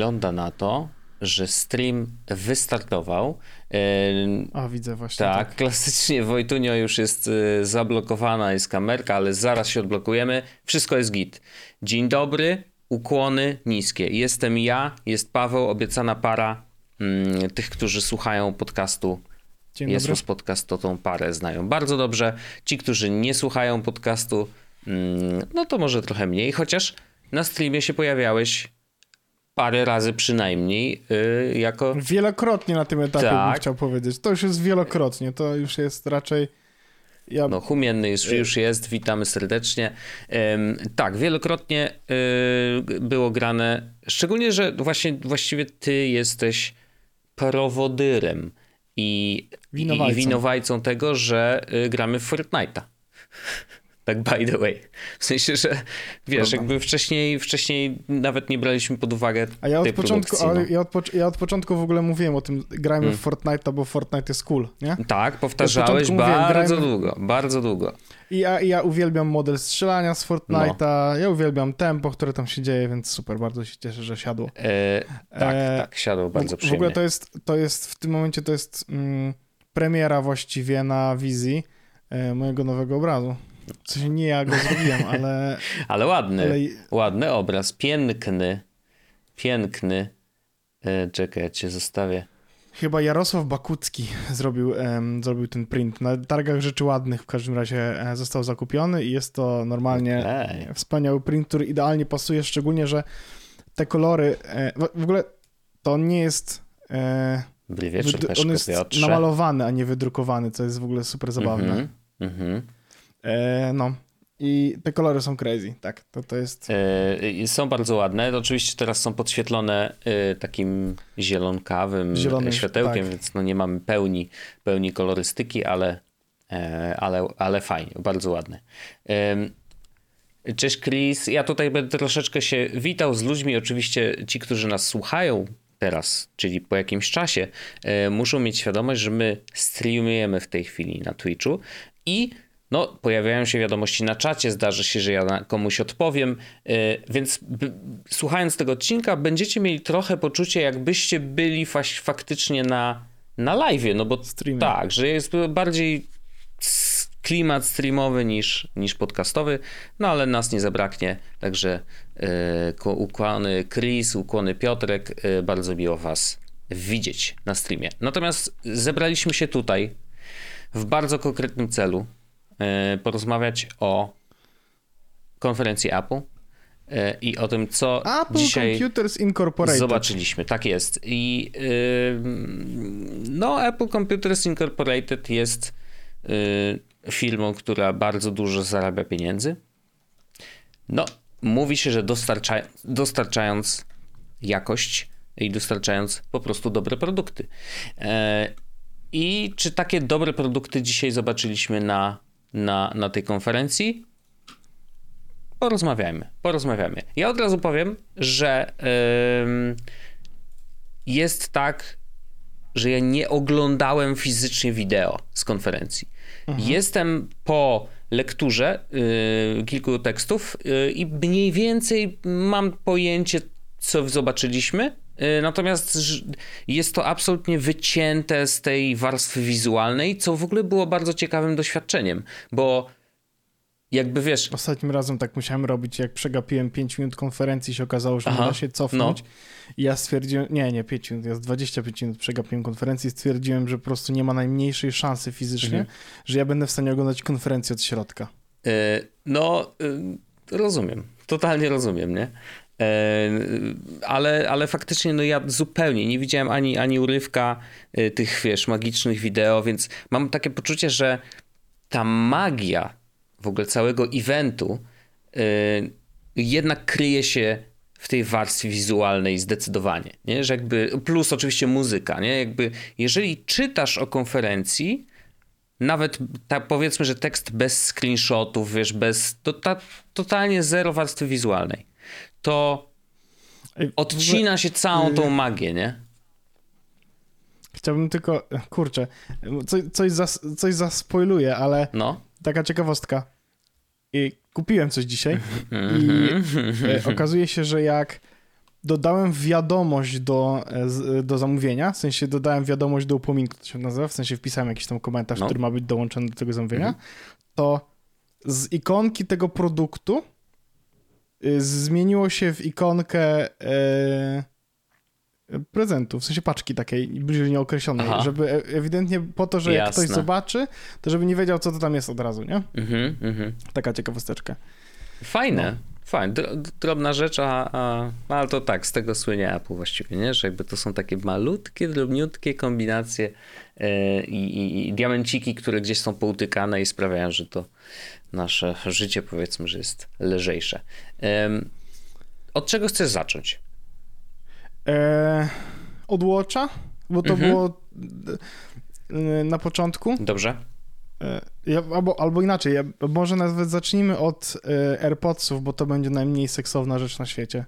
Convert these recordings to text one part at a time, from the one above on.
Wygląda na to, że stream wystartował. A widzę właśnie. Tak, tak. klasycznie Wojtunio już jest y, zablokowana, jest kamerka, ale zaraz się odblokujemy. Wszystko jest git. Dzień dobry, ukłony niskie. Jestem ja, jest Paweł, obiecana para mm, tych, którzy słuchają podcastu. Dzień Jesus Podcast to tą parę znają bardzo dobrze. Ci, którzy nie słuchają podcastu, mm, no to może trochę mniej, chociaż na streamie się pojawiałeś parę razy przynajmniej yy, jako... Wielokrotnie na tym etapie tak. bym chciał powiedzieć. To już jest wielokrotnie, to już jest raczej... Ja... No, humienny już, już jest, witamy serdecznie. Ym, tak, wielokrotnie yy, było grane, szczególnie, że właśnie właściwie ty jesteś prowodyrem i winowajcą, i winowajcą tego, że y, gramy w Fortnite'a. Tak by the way. W sensie, że wiesz, Prawda. jakby wcześniej, wcześniej nawet nie braliśmy pod uwagę A ja od początku, ale no. ja, od, ja od początku w ogóle mówiłem o tym, grajmy w Fortnite, bo Fortnite jest cool, nie? Tak, powtarzałeś bardzo mówiłem, długo, bardzo długo. I ja, ja uwielbiam model strzelania z Fortnite'a, no. ja uwielbiam tempo, które tam się dzieje, więc super, bardzo się cieszę, że siadło. E, tak, e, tak, siadło bardzo przyjemnie. W ogóle to jest, to jest w tym momencie to jest mm, premiera właściwie na wizji e, mojego nowego obrazu. W sensie nie ja go zrobiłem, ale... ale ładny, ale... ładny obraz, piękny, piękny. E, czekaj, ja cię zostawię. Chyba Jarosław Bakucki zrobił, zrobił ten print. Na targach rzeczy ładnych w każdym razie e, został zakupiony i jest to normalnie okay. wspaniały print, który idealnie pasuje, szczególnie, że te kolory, e, w ogóle to nie jest... E, wieczór, on jest Piotrze. namalowany, a nie wydrukowany, co jest w ogóle super zabawne. Mm -hmm, mm -hmm. E, no. I te kolory są crazy, tak, to, to jest... E, są bardzo ładne, oczywiście teraz są podświetlone e, takim zielonkawym Zielony, światełkiem, tak. więc no nie mamy pełni, pełni kolorystyki, ale, e, ale, ale fajnie, bardzo ładne. Cześć Chris, ja tutaj będę troszeczkę się witał z ludźmi, oczywiście ci, którzy nas słuchają teraz, czyli po jakimś czasie, muszą mieć świadomość, że my streamujemy w tej chwili na Twitchu i no, pojawiają się wiadomości na czacie, zdarzy się, że ja komuś odpowiem, yy, więc słuchając tego odcinka, będziecie mieli trochę poczucie, jakbyście byli faktycznie na, na live, no bo Streaming. tak, że jest bardziej klimat streamowy niż, niż podcastowy, no ale nas nie zabraknie, także yy, ukłony Chris, ukłony Piotrek, yy, bardzo miło was widzieć na streamie. Natomiast zebraliśmy się tutaj w bardzo konkretnym celu, E, porozmawiać o konferencji Apple e, i o tym, co Apple dzisiaj Computers Incorporated. zobaczyliśmy. Tak jest. I no, Apple Computers Incorporated jest e, firmą, która bardzo dużo zarabia pieniędzy. No, mówi się, że dostarcza, dostarczając jakość i dostarczając po prostu dobre produkty. I czy takie dobre produkty dzisiaj zobaczyliśmy na na, na tej konferencji, porozmawiajmy, porozmawiajmy. Ja od razu powiem, że yy, jest tak, że ja nie oglądałem fizycznie wideo z konferencji. Mhm. Jestem po lekturze yy, kilku tekstów yy, i mniej więcej mam pojęcie, co zobaczyliśmy, natomiast jest to absolutnie wycięte z tej warstwy wizualnej, co w ogóle było bardzo ciekawym doświadczeniem, bo jakby wiesz. Ostatnim razem tak musiałem robić, jak przegapiłem 5 minut konferencji, się okazało, że Aha, nie da się cofnąć. No. I ja stwierdziłem, nie, nie 5 minut, ja z 25 minut przegapiłem konferencję i stwierdziłem, że po prostu nie ma najmniejszej szansy fizycznie, mhm. że ja będę w stanie oglądać konferencję od środka. Yy, no, yy, rozumiem. Totalnie rozumiem, nie? Ale, ale faktycznie no ja zupełnie nie widziałem ani, ani urywka e, tych, wiesz, magicznych wideo, więc mam takie poczucie, że ta magia w ogóle całego eventu e, jednak kryje się w tej warstwie wizualnej zdecydowanie, nie? Że jakby, plus oczywiście muzyka, nie? Jakby, jeżeli czytasz o konferencji, nawet tak powiedzmy, że tekst bez screenshotów, wiesz, bez, to, ta, totalnie zero warstwy wizualnej to odcina się całą tą magię, nie? Chciałbym tylko, kurczę, coś, coś, zas, coś zaspoiluję, ale no. taka ciekawostka. I kupiłem coś dzisiaj i mhm. e, okazuje się, że jak dodałem wiadomość do, e, do zamówienia, w sensie dodałem wiadomość do upominku, to się nazywa, w sensie wpisałem jakiś tam komentarz, no. który ma być dołączony do tego zamówienia, mhm. to z ikonki tego produktu zmieniło się w ikonkę e, prezentu, w sensie paczki takiej bliżej nieokreślonej, Aha. żeby e, ewidentnie po to, że Jasne. jak ktoś zobaczy, to żeby nie wiedział, co to tam jest od razu, nie? Mhm, mhm. Taka ciekawosteczka. Fajne. No. Fajnie, drobna rzecz, a, a, ale to tak, z tego słynie Apple właściwie, nie? że jakby to są takie malutkie, drobniutkie kombinacje yy, i, i, diamenciki, które gdzieś są poutykane i sprawiają, że to nasze życie powiedzmy, że jest lżejsze. Yy, od czego chcesz zacząć? Eee, od Watcha, bo to mhm. było e, na początku. Dobrze. E, ja, albo, albo inaczej, ja, może nawet zacznijmy od e, AirPodsów, bo to będzie najmniej seksowna rzecz na świecie.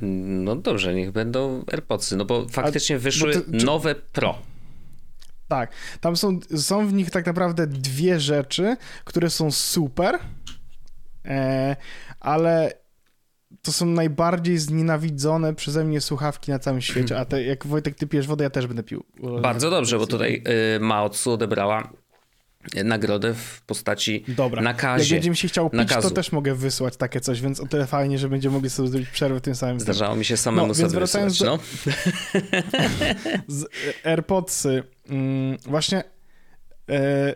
No dobrze, niech będą AirPodsy, no bo faktycznie A, wyszły bo to, czy... nowe Pro. Tak, tam są, są w nich tak naprawdę dwie rzeczy, które są super, e, ale to są najbardziej znienawidzone przeze mnie słuchawki na całym świecie. A te, jak Wojtek, ty pijesz wodę, ja też będę pił. Bardzo dobrze, bo tutaj y, Maotsu odebrała nagrodę w postaci Dobra. nakazie. Jak będziemy się chciał pić, nakazu. to też mogę wysłać takie coś, więc o tyle fajnie, że będziemy mogli sobie zrobić przerwę w tym samym Zdarzało mi się samemu no, sobie wracając wysłać, do... no. Z AirPodsy. Mm, właśnie e,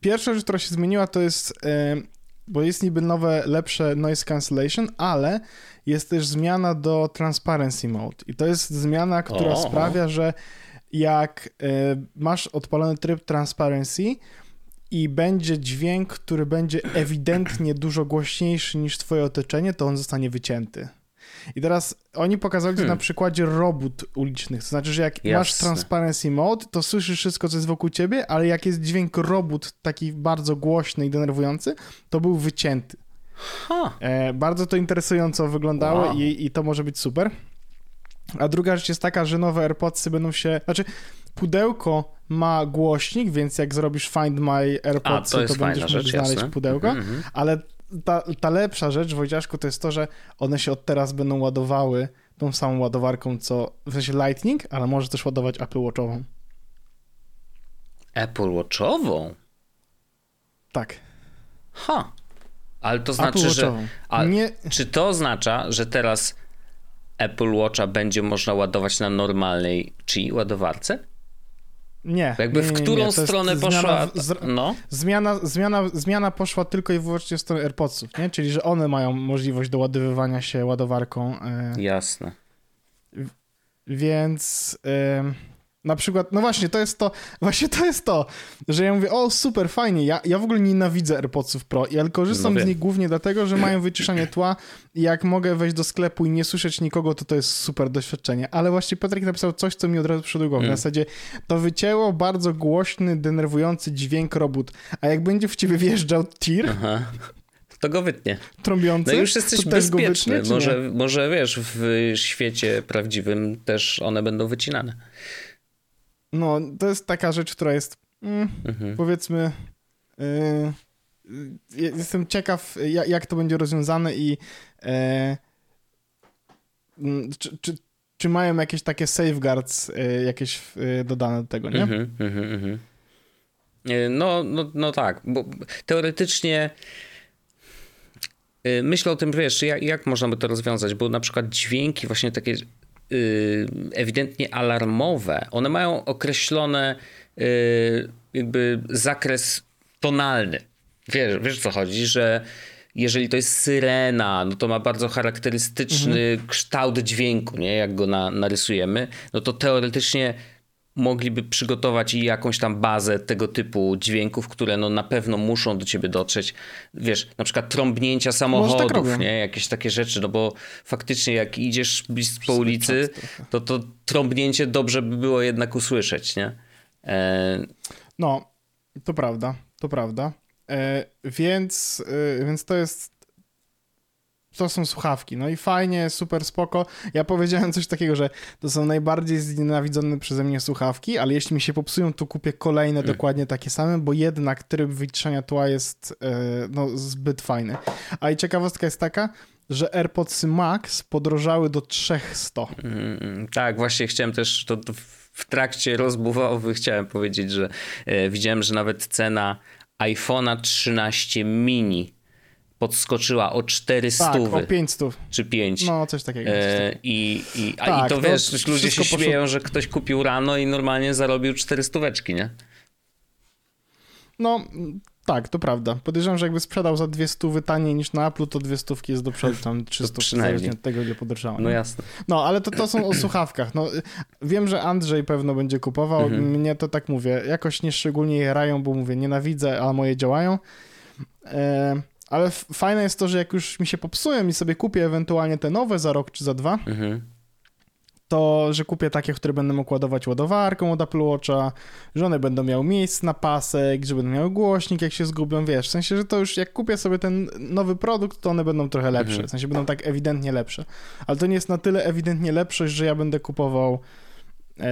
pierwsza rzecz, która się zmieniła, to jest e, bo jest niby nowe, lepsze noise cancellation, ale jest też zmiana do transparency mode i to jest zmiana, która o. sprawia, że jak y, masz odpalony tryb transparency i będzie dźwięk, który będzie ewidentnie dużo głośniejszy niż twoje otoczenie, to on zostanie wycięty. I teraz oni pokazali hmm. to na przykładzie robót ulicznych. To znaczy, że jak Jasne. masz transparency mode, to słyszysz wszystko, co jest wokół ciebie, ale jak jest dźwięk robót taki bardzo głośny i denerwujący, to był wycięty. Huh. E, bardzo to interesująco wyglądało wow. i, i to może być super. A druga rzecz jest taka, że nowe AirPodsy będą się. Znaczy, pudełko ma głośnik, więc jak zrobisz Find My AirPods, to, to będziesz mógł znaleźć jasne. pudełko, mm -hmm. ale ta, ta lepsza rzecz, Wojciaszku, to jest to, że one się od teraz będą ładowały tą samą ładowarką, co w sensie Lightning, ale może też ładować Apple Watchową. Apple Watchową? Tak. Ha. Ale to znaczy, że. A, Nie... Czy to oznacza, że teraz Apple Watcha będzie można ładować na normalnej czy ładowarce? Nie. Jakby nie, w którą stronę poszła. Z, no? zmiana, zmiana, zmiana poszła tylko i wyłącznie w stronę AirPodsów, nie? Czyli, że one mają możliwość doładowywania się ładowarką. E, Jasne. Więc. E, na przykład, no właśnie, to jest to, właśnie to jest to, że ja mówię, o super, fajnie, ja, ja w ogóle nienawidzę AirPodsów Pro, ale korzystam no z nich głównie dlatego, że mają wyciszanie tła i jak mogę wejść do sklepu i nie słyszeć nikogo, to to jest super doświadczenie. Ale właśnie Patryk napisał coś, co mi od razu przyszło do głowy. Mm. W zasadzie to wycięło bardzo głośny, denerwujący dźwięk robót, a jak będzie w ciebie wjeżdżał tir, Aha to go wytnie. Trąbiący? No już jesteś bezpieczny. Wytnie, może, może wiesz, w świecie prawdziwym też one będą wycinane. No, to jest taka rzecz, która jest mm, mhm. powiedzmy. Yy, jestem ciekaw, jak, jak, to będzie rozwiązane i yy, czy, czy, czy, mają jakieś takie safeguards yy, jakieś dodane do tego, nie? Mhm, mhm, mhm. No, no, no tak, bo teoretycznie myślę o tym, wiesz, jak, jak można by to rozwiązać, bo na przykład dźwięki właśnie takie Y, ewidentnie alarmowe, one mają określone y, jakby zakres tonalny. Wiesz, wiesz co chodzi, że jeżeli to jest syrena, no to ma bardzo charakterystyczny mhm. kształt dźwięku, nie? Jak go na, narysujemy, no to teoretycznie mogliby przygotować i jakąś tam bazę tego typu dźwięków, które no na pewno muszą do ciebie dotrzeć. Wiesz, na przykład trąbnięcia tak samochodów, tak nie? Jakieś takie rzeczy, no bo faktycznie jak idziesz po ulicy, to to trąbnięcie dobrze by było jednak usłyszeć, nie? E... No, to prawda, to prawda. E, więc, e, więc to jest to są słuchawki. No i fajnie, super spoko. Ja powiedziałem coś takiego, że to są najbardziej znienawidzone przeze mnie słuchawki, ale jeśli mi się popsują, to kupię kolejne mm. dokładnie takie same, bo jednak tryb wyciszania tła jest e, no, zbyt fajny. A i ciekawostka jest taka, że AirPods Max podrożały do 300. Mm, tak, właśnie chciałem też to w trakcie rozmowy chciałem powiedzieć, że e, widziałem, że nawet cena iPhone'a 13 mini podskoczyła o 400. Tak, o 500. Czy 5. No, coś takiego. E, I, i, a tak, i to, to wiesz, ludzie się poszło... śmieją, że ktoś kupił rano i normalnie zarobił 400 nie? No, tak, to prawda. Podejrzewam, że jakby sprzedał za dwie stówy taniej niż na Apple, to dwie stówki jest do przodu, tam 300 zależnie od tego, ile podrożało. No jasne. No, ale to, to są o słuchawkach. No, wiem, że Andrzej pewno będzie kupował. Mhm. Mnie to tak mówię, jakoś nieszczególnie je rają, bo mówię, nienawidzę, a moje działają. E, ale fajne jest to, że jak już mi się popsują i sobie kupię ewentualnie te nowe za rok czy za dwa, mhm to, że kupię takie, które będę mógł ładować ładowarką od Apple Watcha, że one będą miały miejsce na pasek, że będą miały głośnik, jak się zgubią, wiesz, w sensie, że to już jak kupię sobie ten nowy produkt, to one będą trochę lepsze, mhm. w sensie będą tak ewidentnie lepsze, ale to nie jest na tyle ewidentnie lepsze, że ja będę kupował yy,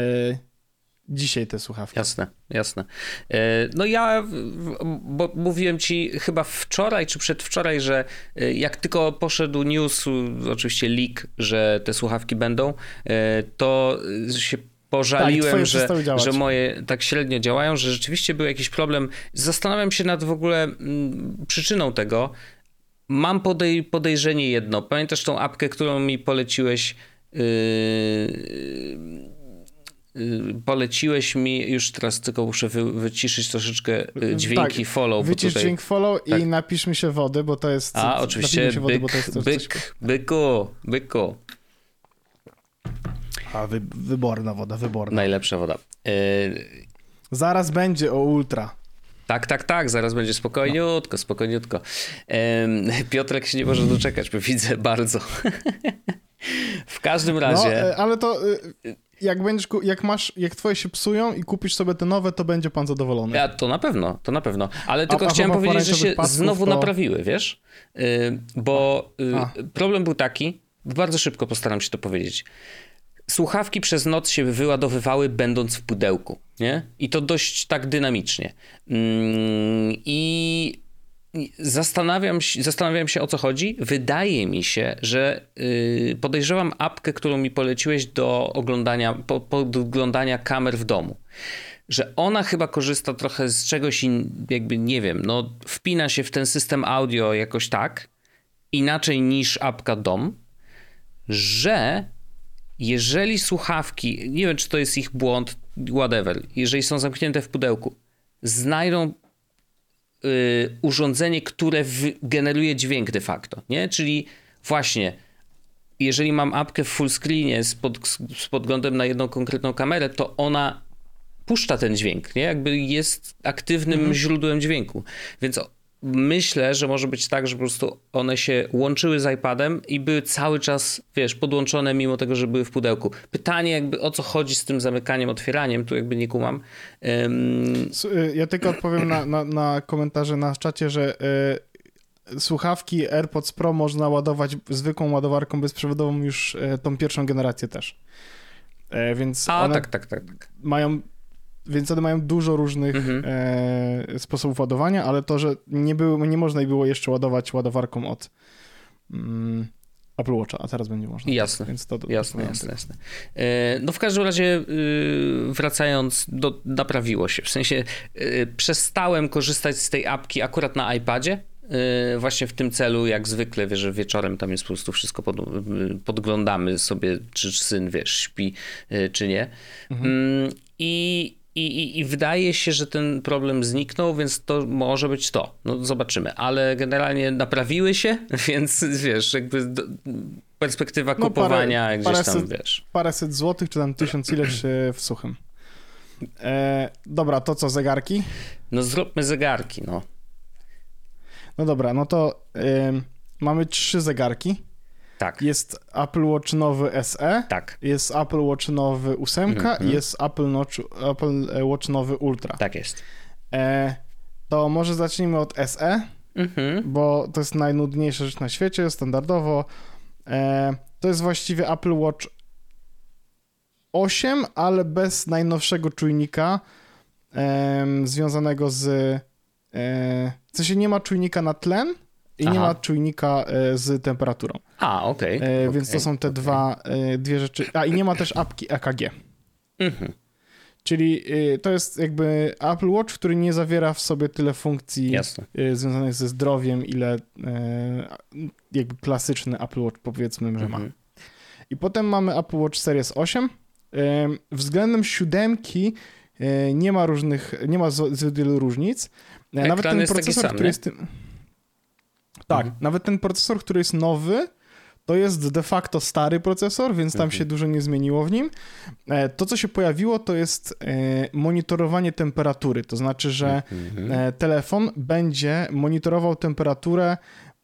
dzisiaj te słuchawki. Jasne, jasne. E, no ja, bo mówiłem ci chyba wczoraj czy przedwczoraj, że e, jak tylko poszedł news, oczywiście leak, że te słuchawki będą, e, to się pożaliłem, tak, że, że moje tak średnio działają, że rzeczywiście był jakiś problem. Zastanawiam się nad w ogóle przyczyną tego. Mam podej podejrzenie jedno. Pamiętasz tą apkę, którą mi poleciłeś? Yy poleciłeś mi, już teraz tylko muszę wy, wyciszyć troszeczkę y, dźwięki tak, follow. Wycisz tutaj... dźwięk follow tak. i napisz mi się wody, bo to jest... A, oczywiście, byk, wody, bo to jest byk, coś... byku, byku. A, wy, wyborna woda, wyborna. Najlepsza woda. Y... Zaraz będzie o ultra. Tak, tak, tak, zaraz będzie spokojniutko, spokojniutko. Piotrek się nie może doczekać, bo widzę bardzo. w każdym razie... No, e, ale to jak będziesz, jak masz, jak twoje się psują i kupisz sobie te nowe, to będzie pan zadowolony. Ja, to na pewno, to na pewno. Ale tylko a, chciałem a powiedzieć, że się znowu to... naprawiły, wiesz? Yy, bo yy, problem był taki, bardzo szybko postaram się to powiedzieć. Słuchawki przez noc się wyładowywały, będąc w pudełku, nie? I to dość tak dynamicznie. Yy, I Zastanawiam się, zastanawiam się o co chodzi. Wydaje mi się, że yy, podejrzewam apkę, którą mi poleciłeś do oglądania, po, podglądania kamer w domu. Że ona chyba korzysta trochę z czegoś, in, jakby nie wiem, no wpina się w ten system audio jakoś tak, inaczej niż apka dom, że jeżeli słuchawki, nie wiem czy to jest ich błąd, whatever, jeżeli są zamknięte w pudełku, znajdą y, urządzenie, które generuje dźwięk de facto, nie? Czyli właśnie jeżeli mam apkę w full screenie z, pod, z podglądem na jedną konkretną kamerę, to ona puszcza ten dźwięk, nie? Jakby jest aktywnym mhm. źródłem dźwięku. Więc myślę, że może być tak, że po prostu one się łączyły z iPadem i były cały czas, wiesz, podłączone mimo tego, że były w pudełku. Pytanie jakby o co chodzi z tym zamykaniem, otwieraniem, tu jakby nie kumam. Um... Ja tylko odpowiem na, na, na komentarze na czacie, że y, słuchawki AirPods Pro można ładować zwykłą ładowarką bezprzewodową już y, tą pierwszą generację też. E, więc A, tak, tak, tak, tak. mają więc one mają dużo różnych mhm. e, sposobów ładowania, ale to, że nie, było, nie można było jeszcze ładować ładowarką od mm, Apple Watcha, a teraz będzie można. Jasne, więc to, to jasne, jasne, jasne. No w każdym razie y, wracając, do, naprawiło się. W sensie y, przestałem korzystać z tej apki akurat na iPadzie, y, właśnie w tym celu, jak zwykle, wiesz, że wieczorem tam jest po prostu wszystko pod, podglądamy sobie, czy syn, wiesz, śpi, czy nie. Mhm. Mm, I i, i, I, wydaje się, że ten problem zniknął, więc to może być to. No zobaczymy. Ale generalnie naprawiły się, więc wiesz, jakby do, perspektywa no, kupowania parę, gdzieś tam, wiesz. Paręset złotych, czy tam tysiąc ileś w suchym. E, dobra, to co, zegarki? No zróbmy zegarki, no. No dobra, no to y, mamy trzy zegarki. Tak. Jest Apple Watch nowy SE. Tak. Jest Apple Watch nowy 8 mm -hmm. i jest Apple Watch, Apple Watch nowy Ultra. Tak jest. E, to może zacznijmy od SE, mm -hmm. bo to jest najnudniejsza rzecz na świecie, standardowo. E, to jest właściwie Apple Watch 8, ale bez najnowszego czujnika e, związanego z... E, w sensie nie ma czujnika na tlen, i Aha. nie ma czujnika z temperaturą. A, okej. Okay. Okay. Więc to są te okay. dwa, dwie rzeczy. A i nie ma też apki EKG. Mhm. Czyli to jest jakby Apple Watch, który nie zawiera w sobie tyle funkcji Jasne. Związanych ze zdrowiem, ile jakby klasyczny Apple Watch powiedzmy, że ma. Mhm. I potem mamy Apple Watch Series 8. Względem siódemki nie ma różnych, nie ma zbyt wielu różnic. Ekran nawet ten procesor, który jest tym... Tak, mhm. nawet ten procesor, który jest nowy, to jest de facto stary procesor, więc tam mhm. się dużo nie zmieniło w nim. E, to, co się pojawiło, to jest e, monitorowanie temperatury. To znaczy, że mhm. e, telefon będzie monitorował temperaturę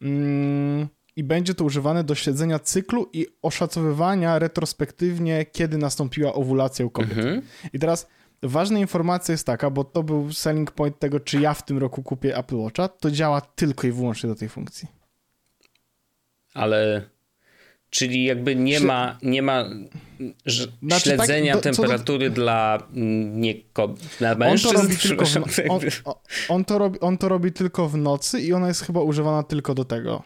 mm, i będzie to używane do śledzenia cyklu i oszacowywania retrospektywnie, kiedy nastąpiła owulacja u kobiet. Mhm. I teraz ważna informacja jest taka, bo to był selling point tego, czy ja w tym roku kupię Apple Watcha, to działa tylko i wyłącznie do tej funkcji. Ale Czyli jakby nie ma, nie ma znaczy, śledzenia tak, do, temperatury do... dla, mm, nie, dla mężczyzn. On to, robi tylko w, on, on, to robi, on to robi tylko w nocy i ona jest chyba używana tylko do tego.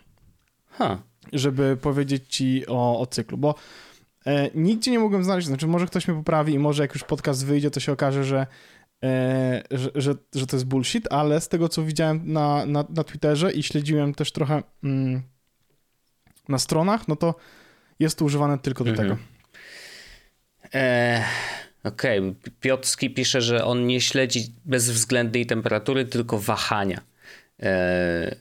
Huh. Żeby powiedzieć ci o, o cyklu, bo e, nigdzie nie mogłem znaleźć, znaczy może ktoś mnie poprawi i może jak już podcast wyjdzie, to się okaże, że e, że, że, że, to jest bullshit, ale z tego, co widziałem na, na, na Twitterze i śledziłem też trochę mm, na stronach, no to jest to używane tylko do mhm. tego. E, Okej, okay. Piotrski pisze, że on nie śledzi bezwzględnej temperatury, tylko wahania. E,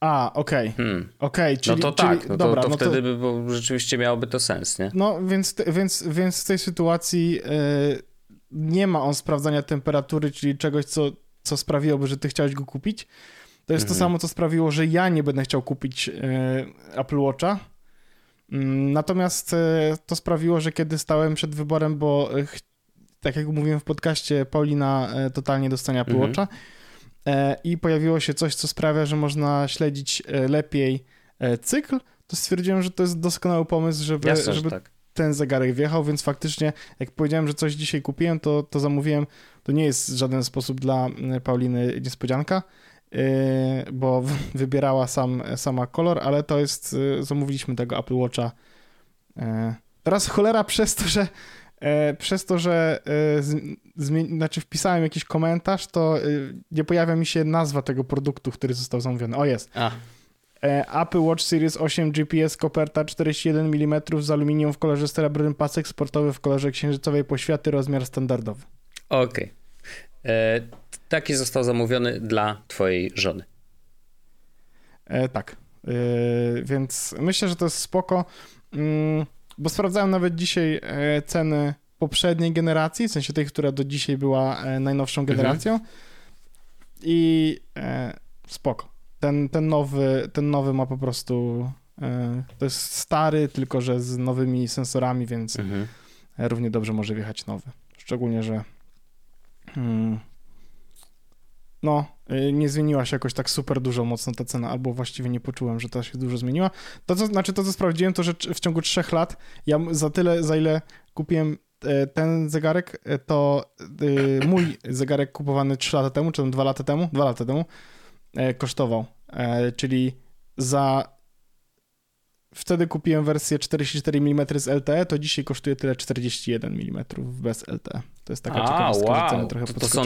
a, okej. Okay. Hmm. okay. czyli, no to tak, czyli, no dobra, to, to no wtedy to... by bo rzeczywiście miałoby to sens, nie? No, więc, więc, więc w tej sytuacji yy, nie ma on sprawdzania temperatury, czyli czegoś, co, co sprawiłoby, że ty chciałeś go kupić. To jest to mhm. samo, co sprawiło, że ja nie będę chciał kupić yy, Apple Watcha. Mm, natomiast e, to sprawiło, że kiedy stałem przed wyborem, bo tak jak mówiłem w podcaście, Paulina totalnie dostania Apple mhm. Watcha i pojawiło się coś, co sprawia, że można śledzić lepiej cykl, to stwierdziłem, że to jest doskonały pomysł, żeby, Jasne, żeby tak. ten zegarek wjechał, więc faktycznie jak powiedziałem, że coś dzisiaj kupiłem, to, to zamówiłem. To nie jest w żaden sposób dla Pauliny niespodzianka. Bo wybierała sam, sama kolor, ale to jest, zamówiliśmy tego Apple Watcha. Teraz cholera przez to, że przez to, że znaczy wpisałem jakiś komentarz, to nie pojawia mi się nazwa tego produktu, który został zamówiony. O, jest. A. Apple Watch Series 8 GPS koperta 41 mm z aluminium w kolorze srebrnym, pasek sportowy w kolorze księżycowej poświaty, rozmiar standardowy. Okej. Okay. Taki został zamówiony dla twojej żony. E, tak. E, więc myślę, że to jest spoko, mm, bo sprawdzałem nawet dzisiaj e, ceny poprzedniej generacji, w sensie tej, która do dzisiaj była e, najnowszą mhm. generacją mhm. i e, spoko. Ten, ten, nowy, ten nowy ma po prostu e, to jest stary, tylko że z nowymi sensorami, więc mhm. równie dobrze może wjechać nowy. Szczególnie, że hmm, no, nie zmieniła się jakoś tak super dużo mocno ta cena, albo właściwie nie poczułem, że to się dużo zmieniła. To, co, znaczy to, co sprawdziłem, to, że w ciągu trzech lat ja za tyle, za ile kupiłem e, ten zegarek, e, to e, mój zegarek kupowany 3 lata temu, czy 2 lata temu, 2 lata temu, kosztował. Czyli za wtedy kupiłem wersję 44 mm z LTE, to dzisiaj kosztuje tyle 41 mm bez LTE. To jest taka A, wow. trochę to, to są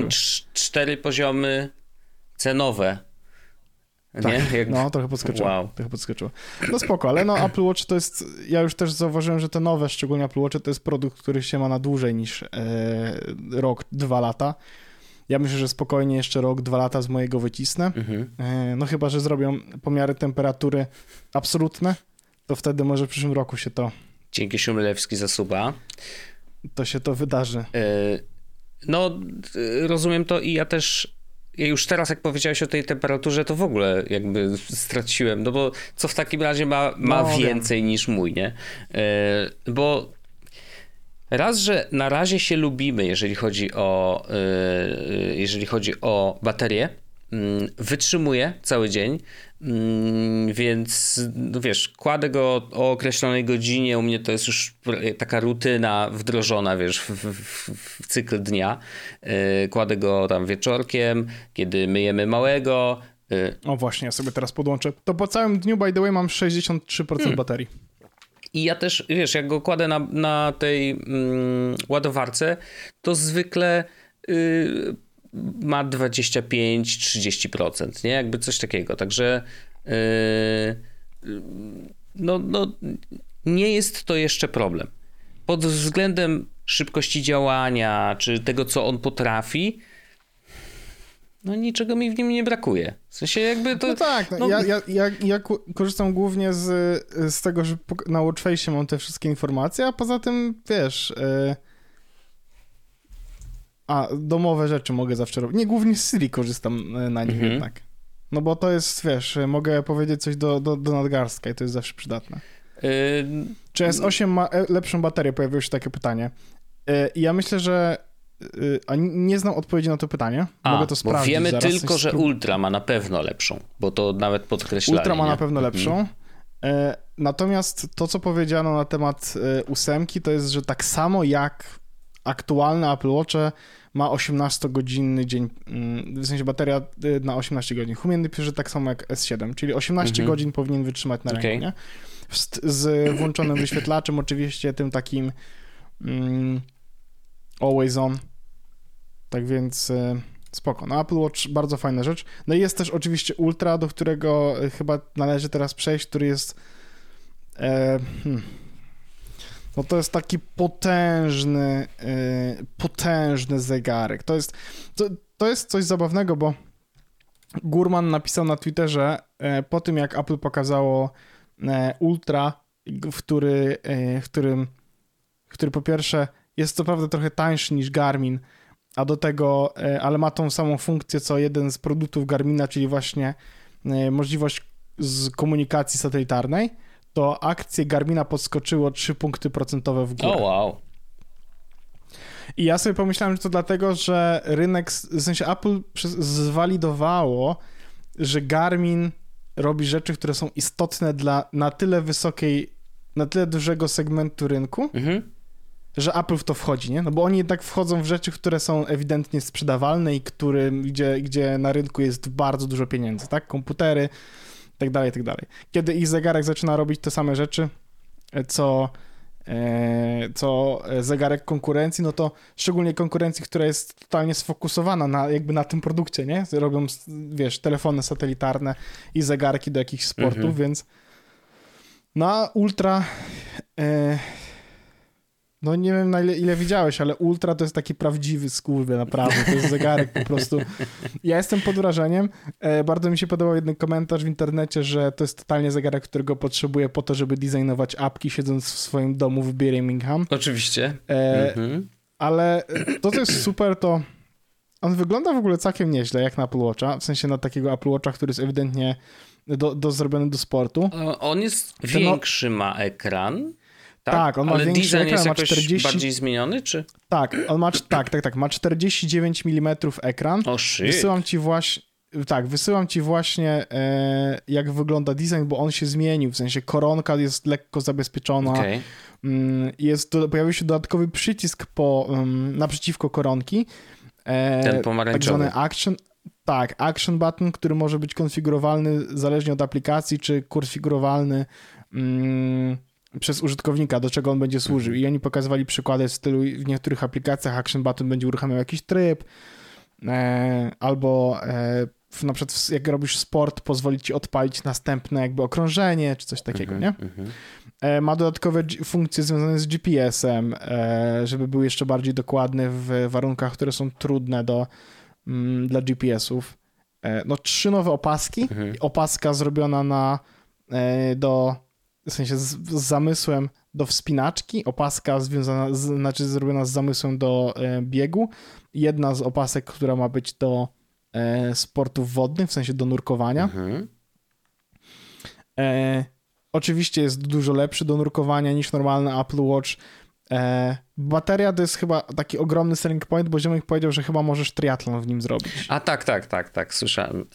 cztery poziomy cenowe. Tak, Jak... no trochę podskoczyło. Wow. Trochę podskoczyło. No spoko, ale no Apple Watch to jest, ja już też zauważyłem, że te nowe, szczególnie Apple Watch, to jest produkt, który się ma na dłużej niż e, rok, dwa lata. Ja myślę, że spokojnie jeszcze rok, dwa lata z mojego wycisnę. Mhm. E, no chyba, że zrobią pomiary temperatury absolutne, to wtedy może w przyszłym roku się to... Dzięki Szumlewski za suba. To się to wydarzy. E, no, e, rozumiem to i ja też ja już teraz, jak powiedziałeś o tej temperaturze, to w ogóle jakby straciłem, no bo co w takim razie ma, ma no, więcej wiem. niż mój, nie? E, bo raz, że na razie się lubimy, jeżeli chodzi o, jeżeli chodzi o baterię, mm, wytrzymuje cały dzień, więc no wiesz, kładę go o określonej godzinie, u mnie to jest już taka rutyna wdrożona, wiesz, w, w, w cykl dnia. Yy, kładę go tam wieczorkiem, kiedy myjemy małego, O właśnie, ja sobie teraz podłączę. To po całym dniu, by the way, mam 63% hmm. baterii. I ja też, wiesz, jak go kładę na, na tej mm, ładowarce, to zwykle y, ma 25-30%, nie? Jakby coś takiego. Także y, no, no, nie jest to jeszcze problem. Pod względem szybkości działania, czy tego, co on potrafi, no niczego mi w nim nie brakuje. W sensie jakby to... No tak, no, Ja, ja, ja, ja, korzystam głównie z, z tego, że na Watchface mam te wszystkie informacje, a poza tym, wiesz... Yy... A, domowe rzeczy mogę zawsze robić. Nie, głównie z Siri korzystam e, na nim mhm. jednak. No bo to jest, wiesz, mogę powiedzieć coś do, do, do nadgarstka i to jest zawsze przydatne. Yy... Czy S8 ma e, lepszą baterię? Pojawiło się takie pytanie. I ja myślę, że Y, a nie znam odpowiedzi na to pytanie. A, Mogę to sprawdzić. Bo wiemy zaraz. tylko, że Ultra ma na pewno lepszą, bo to nawet podkreślali. Ultra ma nie? na pewno mhm. lepszą. Mm. Natomiast to, co powiedziano na temat e, ósemki, to jest, że tak samo jak aktualne Apple Watch ma 18-godzinny dzień, mm, w sensie bateria na 18 godzin. Humienny pisze tak samo jak S7, czyli 18 mhm. godzin powinien wytrzymać na ręku, okay. nie? Z, włączonym wyświetlaczem oczywiście, tym takim mm, always on, tak więc e, spoko. No Apple Watch bardzo fajna rzecz. No i jest też oczywiście Ultra, do którego e, chyba należy teraz przejść, który jest e, hmm, no to jest taki potężny, e, potężny zegarek. To jest, to, to jest coś zabawnego, bo Gurman napisał na Twitterze e, po tym, jak Apple pokazało e, Ultra, w, który, w którym, który po pierwsze jest co prawda trochę tańszy niż Garmin, a do tego, ale ma tą samą funkcję co jeden z produktów Garmina, czyli właśnie możliwość z komunikacji satelitarnej, to akcje Garmina podskoczyło 3 punkty procentowe w górę. Oh, wow. I ja sobie pomyślałem, że to dlatego, że rynek, w sensie Apple zwalidowało, że Garmin robi rzeczy, które są istotne dla na tyle wysokiej, na tyle dużego segmentu rynku, mhm że Apple w to wchodzi, nie? No bo oni jednak wchodzą w rzeczy, które są ewidentnie sprzedawalne i który, gdzie, gdzie na rynku jest bardzo dużo pieniędzy, tak? Komputery, tak dalej, tak dalej. Kiedy ich zegarek zaczyna robić te same rzeczy, co, e, co zegarek konkurencji, no to szczególnie konkurencji, która jest totalnie sfokusowana na, jakby na tym produkcie, nie? Robią, wiesz, telefony satelitarne i zegarki do jakichś sportów, mhm. więc na ultra e, no nie wiem na ile, ile widziałeś, ale Ultra to jest taki prawdziwy skurwy, naprawdę. To jest zegarek po prostu. Ja jestem pod wrażeniem. E, bardzo mi się podobał jeden komentarz w internecie, że to jest totalnie zegarek, którego potrzebuję po to, żeby designować apki siedząc w swoim domu w Birmingham. Oczywiście. E, mhm. Ale to, co jest super, to on wygląda w ogóle całkiem nieźle, jak na Apple Watcha. W sensie na takiego Apple Watcha, który jest ewidentnie do, do zrobiony do sportu. On jest większy, no, ma ekran. Tak, tak on ma Ale większy design ekran, jest ma 40... bardziej zmieniony, czy? Tak, on ma, tak, tak, tak, ma 49 mm ekran. O, shit. Wysyłam ci właśnie, tak, wysyłam ci właśnie e, jak wygląda design, bo on się zmienił, w sensie koronka jest lekko zabezpieczona. Okay. Mm, jest, pojawił się dodatkowy przycisk po, um, naprzeciwko koronki. E, Ten pomarańczowy. Tak zwany action, tak, action button, który może być konfigurowalny zależnie od aplikacji, czy konfigurowalny mm, przez użytkownika, do czego on będzie służył. I oni pokazywali przykłady w stylu w niektórych aplikacjach Action Button będzie uruchamiał jakiś tryb, e, albo e, na przykład jak robisz sport, pozwoli ci odpalić następne jakby okrążenie, czy coś takiego, nie? Mhm, mhm. E, ma dodatkowe funkcje związane z GPS-em, e, żeby był jeszcze bardziej dokładny w warunkach, które są trudne do, mm, dla GPS-ów. E, no trzy nowe opaski, mhm. opaska zrobiona na e, do w sensie z, z, zamysłem do wspinaczki, opaska związana, z, znaczy zrobiona z zamysłem do e, biegu, jedna z opasek, która ma być do e, sportów wodnych, w sensie do nurkowania. Mhm. E, oczywiście jest dużo lepszy do nurkowania niż normalny Apple Watch. E, bateria to jest chyba taki ogromny selling point, bo ziomek powiedział, że chyba możesz triatlon w nim zrobić. A tak, tak, tak, tak, słyszałem.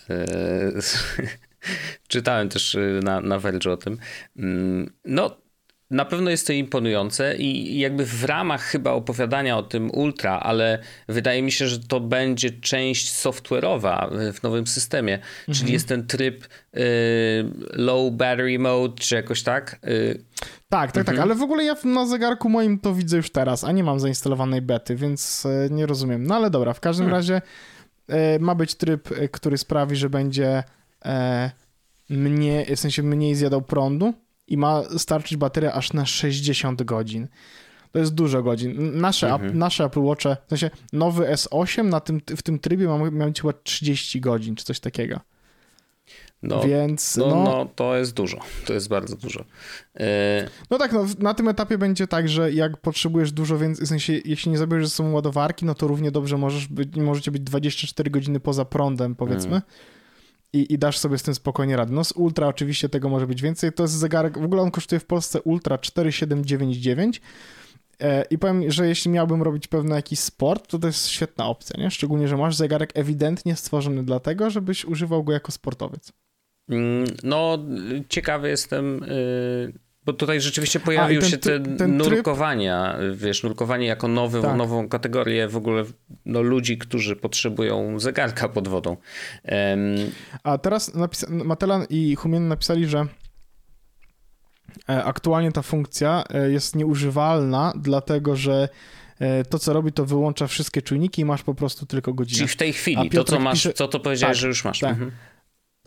Czytałem też y, na, na Verge o tym. Mm, no, na pewno jest to imponujące i jakby w ramach chyba opowiadania o tym Ultra, ale wydaje mi się, że to będzie część software'owa w nowym systemie, mhm. czyli jest ten tryb y, low battery mode, czy jakoś tak. Y, tak, tak, tak, mhm. tak, ale w ogóle ja na zegarku moim to widzę już teraz, a nie mam zainstalowanej bety, więc y, nie rozumiem. No ale dobra, w każdym hmm. razie y, ma być tryb, y, który sprawi, że będzie e, mniej, w sensie mniej zjadał prądu, i ma starczyć bateria aż na 60 godzin. To jest dużo godzin. Nasze, mhm. nasze Apple Watche, w sensie nowy S8 na tym, w tym trybie ma, ma mieć chyba 30 godzin, czy coś takiego. No, Więc, no, no, no, to jest dużo. To jest bardzo dużo. Yy... No tak, no, na tym etapie będzie tak, że jak potrzebujesz dużo więcej, w sensie jeśli nie zabierzesz ze sobą ładowarki, no to równie dobrze możesz być, możecie być 24 godziny poza prądem, powiedzmy. Mm i, i dasz sobie z tym spokojnie radę. No z Ultra oczywiście tego może być więcej. To jest zegarek, w ogóle on kosztuje w Polsce Ultra 4799 e, i powiem, że jeśli miałbym robić pewny jakiś sport, to to jest świetna opcja, nie? Szczególnie, że masz zegarek ewidentnie stworzony dlatego, żebyś używał go jako sportowiec. Mm, no, ciekawy jestem, y, bo tutaj rzeczywiście pojawił ten, się te ten nurkowania, tryb... wiesz, nurkowanie jako nowy, tak. nową kategorię w ogóle no, ludzi, którzy potrzebują zegarka pod wodą. Um... A teraz napis- Matelan i Humien napisali, że e, aktualnie ta funkcja e, jest nieużywalna, dlatego że e, to, co robi, to wyłącza wszystkie czujniki i masz po prostu tylko godzinę. Czyli w tej chwili, to co masz, pisze... co to powiedziałeś, tak, że już masz. Tak. Mhm.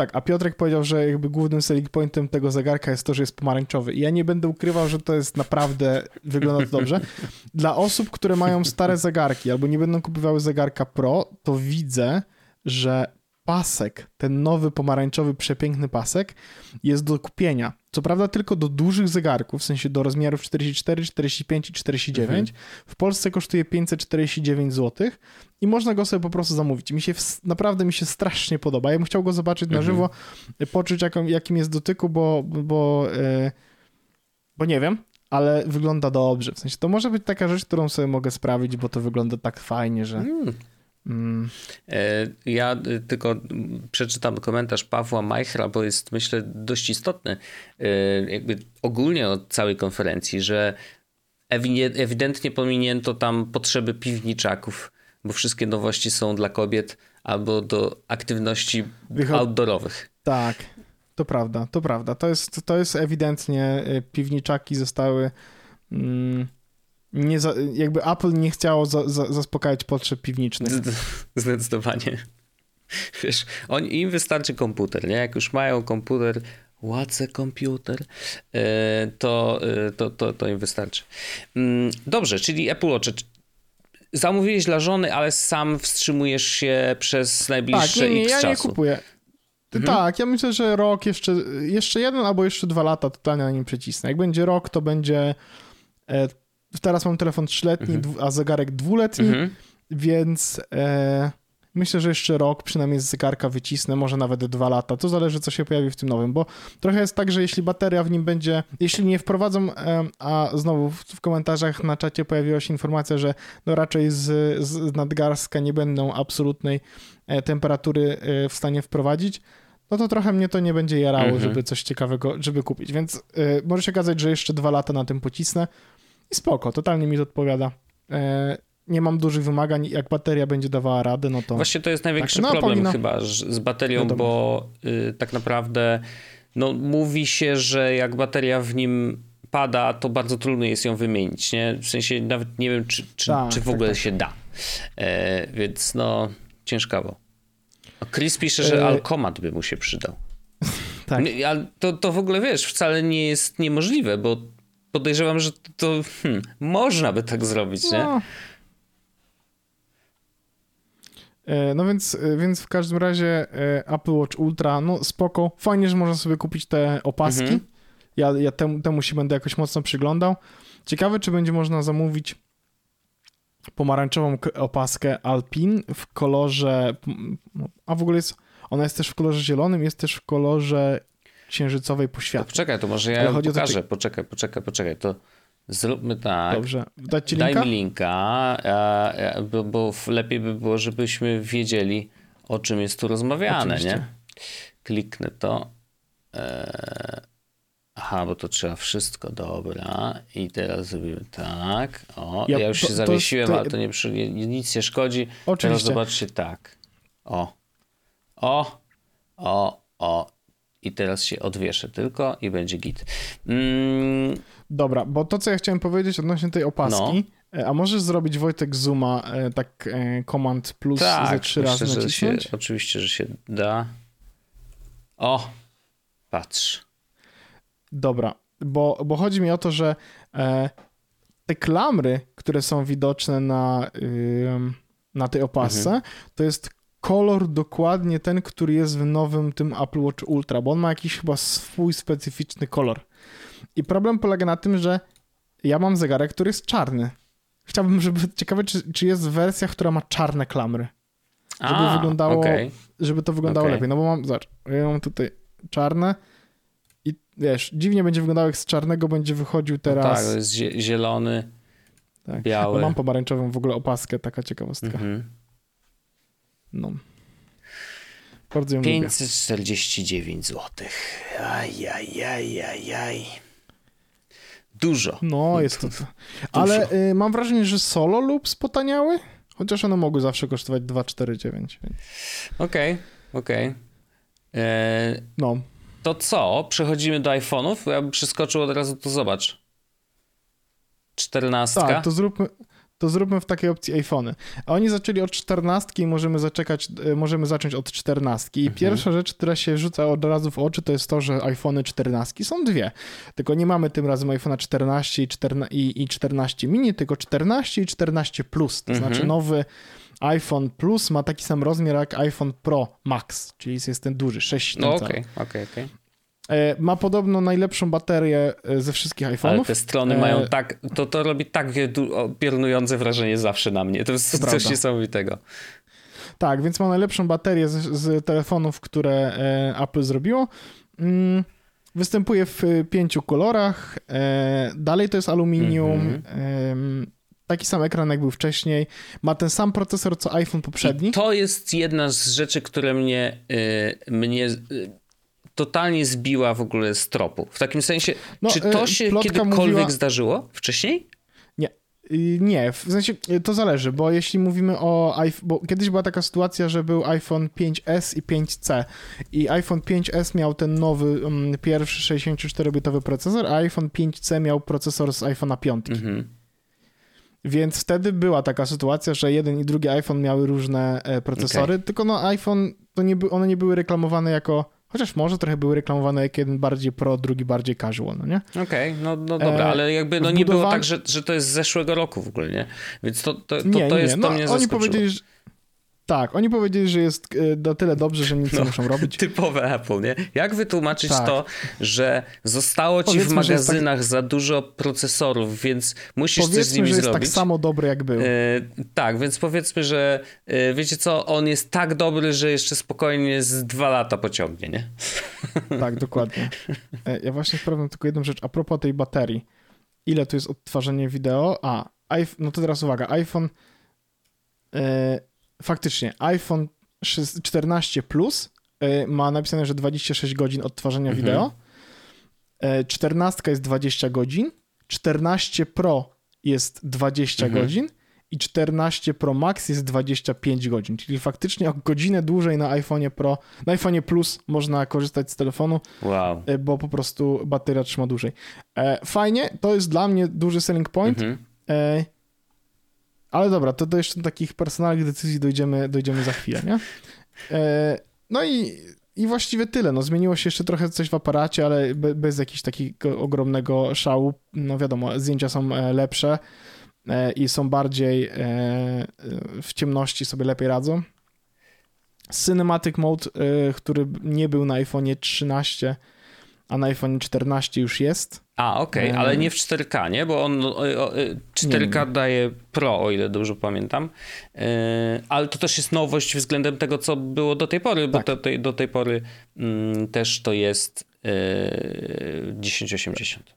Tak, a Piotrek powiedział, że jakby głównym selling pointem tego zegarka jest to, że jest pomarańczowy. I ja nie będę ukrywał, że to jest naprawdę, wygląda to dobrze. Dla osób, które mają stare zegarki albo nie będą kupowały zegarka Pro, to widzę, że pasek, ten nowy pomarańczowy, przepiękny pasek jest do kupienia. Co prawda tylko do dużych zegarków, w sensie do rozmiarów 44, 45 i 49. Mhm. W Polsce kosztuje 549 zł i można go sobie po prostu zamówić. Mi się naprawdę mi się strasznie podoba. Ja bym chciał go zobaczyć mhm. na żywo, poczuć jaką, jakim jest dotyku, bo, bo, yy, bo nie wiem, ale wygląda dobrze. W sensie to może być taka rzecz, którą sobie mogę sprawić, bo to wygląda tak fajnie, że. Mm. Mm. Ja y, tylko przeczytam komentarz Pawła Majchra, bo jest myślę dość istotny e, jakby ogólnie od całej konferencji, że ewidentnie pominięto tam potrzeby piwniczaków, bo wszystkie nowości są dla kobiet albo do aktywności outdoorowych. Tak, to prawda, to prawda. To jest, to jest ewidentnie, piwniczaki zostały... Mm nie za, jakby Apple nie chciało za, za, zaspokajać potrzeb piwniczych. Zdecydowanie. Wiesz, on, im wystarczy komputer, nie? Jak już mają komputer, what's a computer, e, to, e, to, to, to im wystarczy. Mm, dobrze, czyli Apple Watch. Zamówiłeś dla żony, ale sam wstrzymujesz się przez najbliższe tak, nie, nie, x ja czasu. nie kupuję. Mhm. Tak, ja myślę, że rok, jeszcze, jeszcze jeden albo jeszcze dwa lata totalnie na nim przycisnę. Jak będzie rok, to będzie e, teraz mam telefon trzyletni, mhm. a zegarek dwuletni, mhm. więc e, myślę, że jeszcze rok przynajmniej z zegarka wycisnę, może nawet dwa lata. To zależy, co się pojawi w tym nowym, bo trochę jest tak, że jeśli bateria w nim będzie, jeśli nie wprowadzą, e, a znowu w, w, komentarzach na czacie pojawiła się informacja, że no raczej z, z nadgarstka nie będą absolutnej e, temperatury e, w stanie wprowadzić, no to trochę mnie to nie będzie jarało, mhm. żeby coś ciekawego, żeby kupić. Więc y, może się okazać, że jeszcze dwa lata na tym pocisnę. I spoko, totalnie mi to odpowiada. E, nie mam dużych wymagań, jak bateria będzie dawała radę, no to... Właśnie to jest największy tak. no, problem powinno... chyba z baterią, Wiadomo. bo y, tak naprawdę no, mówi się, że jak bateria w nim pada, to bardzo trudno jest ją wymienić, nie? W sensie nawet nie wiem, czy, czy, tak, czy w tak, ogóle tak, się da. E, więc no, ciężkawo. Chris pisze, że e... alkomat by mu się przydał. tak. Ale to, to w ogóle, wiesz, wcale nie jest niemożliwe, bo podejrzewam, że to hmm, można by tak zrobić, nie? No. E, no więc, e, więc w każdym razie e, Apple Watch Ultra, no spoko. Fajnie, że można sobie kupić te opaski. Mhm. Ja, ja temu, temu się będę jakoś mocno przyglądał. Ciekawe, czy będzie można zamówić pomarańczową opaskę Alpin w kolorze. No, a w ogóle jest. Ona jest też w kolorze zielonym, jest też w kolorze księżycowej poświaty. To poczekaj, to może ja ją pokażę. Poczekaj, poczekaj, poczekaj. To zróbmy tak. Dobrze. Dać ci linka? Daj mi linka, bo, bo, lepiej by było, żebyśmy wiedzieli, o czym jest tu rozmawiane, Oczywiście. nie? Kliknę to. Eee... Aha, bo to trzeba wszystko, dobra. I teraz zrobimy tak. O, ja, ja już to, się zawiesiłem, to, to... ale to nie, nic nie szkodzi. Oczywiście. Teraz zobaczcie tak. O. O. O. O. I teraz się odwieszę tylko i będzie git. Mm. Dobra, bo to, co ja chciałem powiedzieć odnośnie tej opaski, no. E, a możesz zrobić Wojtek Zooma, e, tak e, Command plus tak, ze trzy razy nacisnąć? Się, oczywiście, że się da. O, patrz. Dobra, bo, bo chodzi mi o to, że te klamry, które są widoczne na, na tej opasce, mhm. to jest kolor dokładnie ten, który jest w nowym tym Apple Watch Ultra, bo on ma jakiś chyba swój specyficzny kolor. I problem polega na tym, że ja mam zegarek, który jest czarny. Chciałbym, żeby ciekawe, czy, czy jest wersja, która ma czarne klamry. Żeby A, wyglądało, okay. żeby to wyglądało okay. lepiej. No bo mam, zobacz, ja mam tutaj czarne i wiesz, dziwnie będzie wyglądało, jak z czarnego będzie wychodził teraz. No tak, to jest zielony, tak. biały. Mam pomarańczową w ogóle opaskę, taka ciekawostka. Mhm. No. Bardzo ją 549 zł. Ajajajajaj. Dużo. No, jest to. Ale y, mam wrażenie, że solo lub spotaniały? Chociaż one mogły zawsze kosztować 2,49. Okej, okay, okej. Okay. E, no. To co? Przechodzimy do iPhone'ów? Ja bym przeskoczył od razu, to zobacz. 14. Tak, to zróbmy, to zróbmy w takiej opcji iPhony. A oni zaczęli od 14 i możemy, zaczekać, e, możemy zacząć od 14. I mhm. pierwsza rzecz, która się rzuca od razu w oczy, to jest to, że iPhony 14 są dwie. Tylko nie mamy tym razem iPhone'a 14 i, 14 i, i 14 mini, tylko 14 i 14 Plus. To mhm. znaczy nowy iPhone Plus ma taki sam rozmiar jak iPhone Pro Max, czyli jest ten duży, 6 No okej, okej, okej. E, ma podobno najlepszą baterię e, ze wszystkich iPhone'ów. Ale te strony mają e, tak, to, to robi tak piorunujące wrażenie zawsze na mnie. To jest to coś prawda. niesamowitego. Tak, więc ma najlepszą baterię z, z telefonów, które Apple zrobiło. Mm, występuje w pięciu kolorach. Dalej to jest aluminium. Mm -hmm. Taki sam ekran, jak był wcześniej. Ma ten sam procesor, co iPhone poprzedni. I to jest jedna z rzeczy, które mnie, mnie totalnie zbiła w ogóle z tropu. W takim sensie, no, czy to e, się kiedykolwiek mówiła... zdarzyło wcześniej? Nie. Y, nie, w sensie y, to zależy, bo jeśli mówimy o iPhone, bo kiedyś była taka sytuacja, że był iPhone 5S i 5C i iPhone 5S miał ten nowy, um, pierwszy 64-bitowy procesor, a iPhone 5C miał procesor z iPhone'a 5. Mhm. Więc wtedy była taka sytuacja, że jeden i drugi iPhone miały różne e, procesory, okay. tylko no iPhone, to nie, one nie były reklamowane jako Chociaż może trochę były reklamowane jak jeden bardziej pro, drugi bardziej casual, no nie? Okej, okay, no, no dobra, e, ale jakby no nie było tak, że, że to jest z zeszłego roku w ogóle, nie? Więc to, to, to, nie, to jest, nie. No, to mnie oni zaskoczyło. Powiedzieli, że, tak, oni powiedzieli, że jest na e, tyle dobrze, że nic no, nie muszą robić. Typowe Apple, nie? Jak wytłumaczyć tak. to, że zostało ci Powiedzmy, w magazynach tak... za dużo procesorów, więc musisz Powiedzmy, coś z nimi że jest tak samo dobry, jak był. E, tak, więc powiedzmy, że e, wiecie co, on jest tak dobry, że jeszcze spokojnie z dwa lata pociągnie, nie? Tak, dokładnie. E, ja właśnie sprawdzam tylko jedną rzecz. A propos tej baterii. Ile tu jest odtwarzanie wideo? A, no to teraz uwaga. iPhone... E, faktycznie iPhone 14 Plus y, ma napisane, że 26 godzin odtwarzania mhm. wideo. 14 y, jest 20 godzin, 14 Pro jest 20 mhm. godzin i 14 Pro Max jest 25 godzin, czyli faktycznie o godzinę dłużej na iPhone Pro, na iPhone Plus można korzystać z telefonu, wow. Y, bo po prostu bateria trzyma dłużej. E, fajnie, to jest dla mnie duży selling point. Mhm. Ale dobra, to do jeszcze takich personalnych decyzji dojdziemy, dojdziemy za chwilę, nie? E, no i, i właściwie tyle. No, zmieniło się jeszcze trochę coś w aparacie, ale be, bez jakiegoś takiego ogromnego szału. No wiadomo, zdjęcia są e, lepsze e, i są bardziej w ciemności sobie lepiej radzą. Cinematic Mode, który nie był na iPhone 13, a na iPhone 14 już jest. A, okej, okay, ale nie w 4K, nie? Bo on 4K nie, daje Pro, o ile dobrze pamiętam. E, ale to też jest nowość względem tego, co było do tej pory, tak. bo do tej, do tej pory mm, też to jest 1080. E,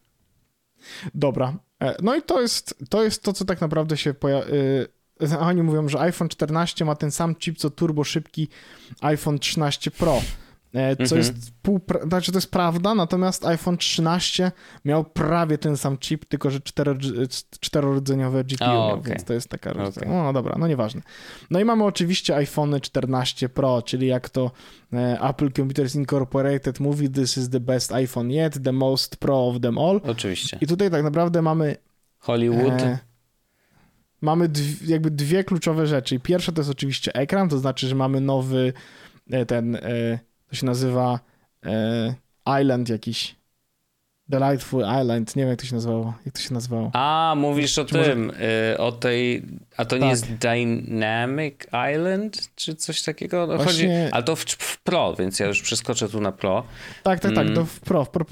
Dobra. E, no i to jest to, jest to co tak naprawdę się pojawia. Oni mówią, że iPhone 14 ma ten sam chip co turbo szybki iPhone 13 Pro. E, co mhm. jest pół, znaczy to jest prawda, natomiast iPhone 13 miał prawie ten sam chip, tylko że cztero, czterorodzeniowe GPU, oh, okay. więc to jest taka okay. No dobra, no nieważne. No i mamy oczywiście iPhone 14 Pro, czyli jak to e, Apple Computers Incorporated mówi, this is the best iPhone yet, the most pro of them all. Oczywiście. I tutaj tak naprawdę mamy Hollywood. E, mamy dwie, jakby dwie kluczowe rzeczy. Pierwsza to jest oczywiście ekran, to znaczy, że mamy nowy e, ten e, to się nazywa e, Island jakiś. Delightful Island, nie wiem jak to się nazywało. Jak to się nazywało? A, mówisz o czy tym, może... o tej, a to nie tak. jest Dynamic Island, czy coś takiego? No, Właśnie... Chodzi, ale to w, w, Pro, więc ja już przeskoczę tu na Pro. Tak, tak, tak, mm. to w Pro, w Pro.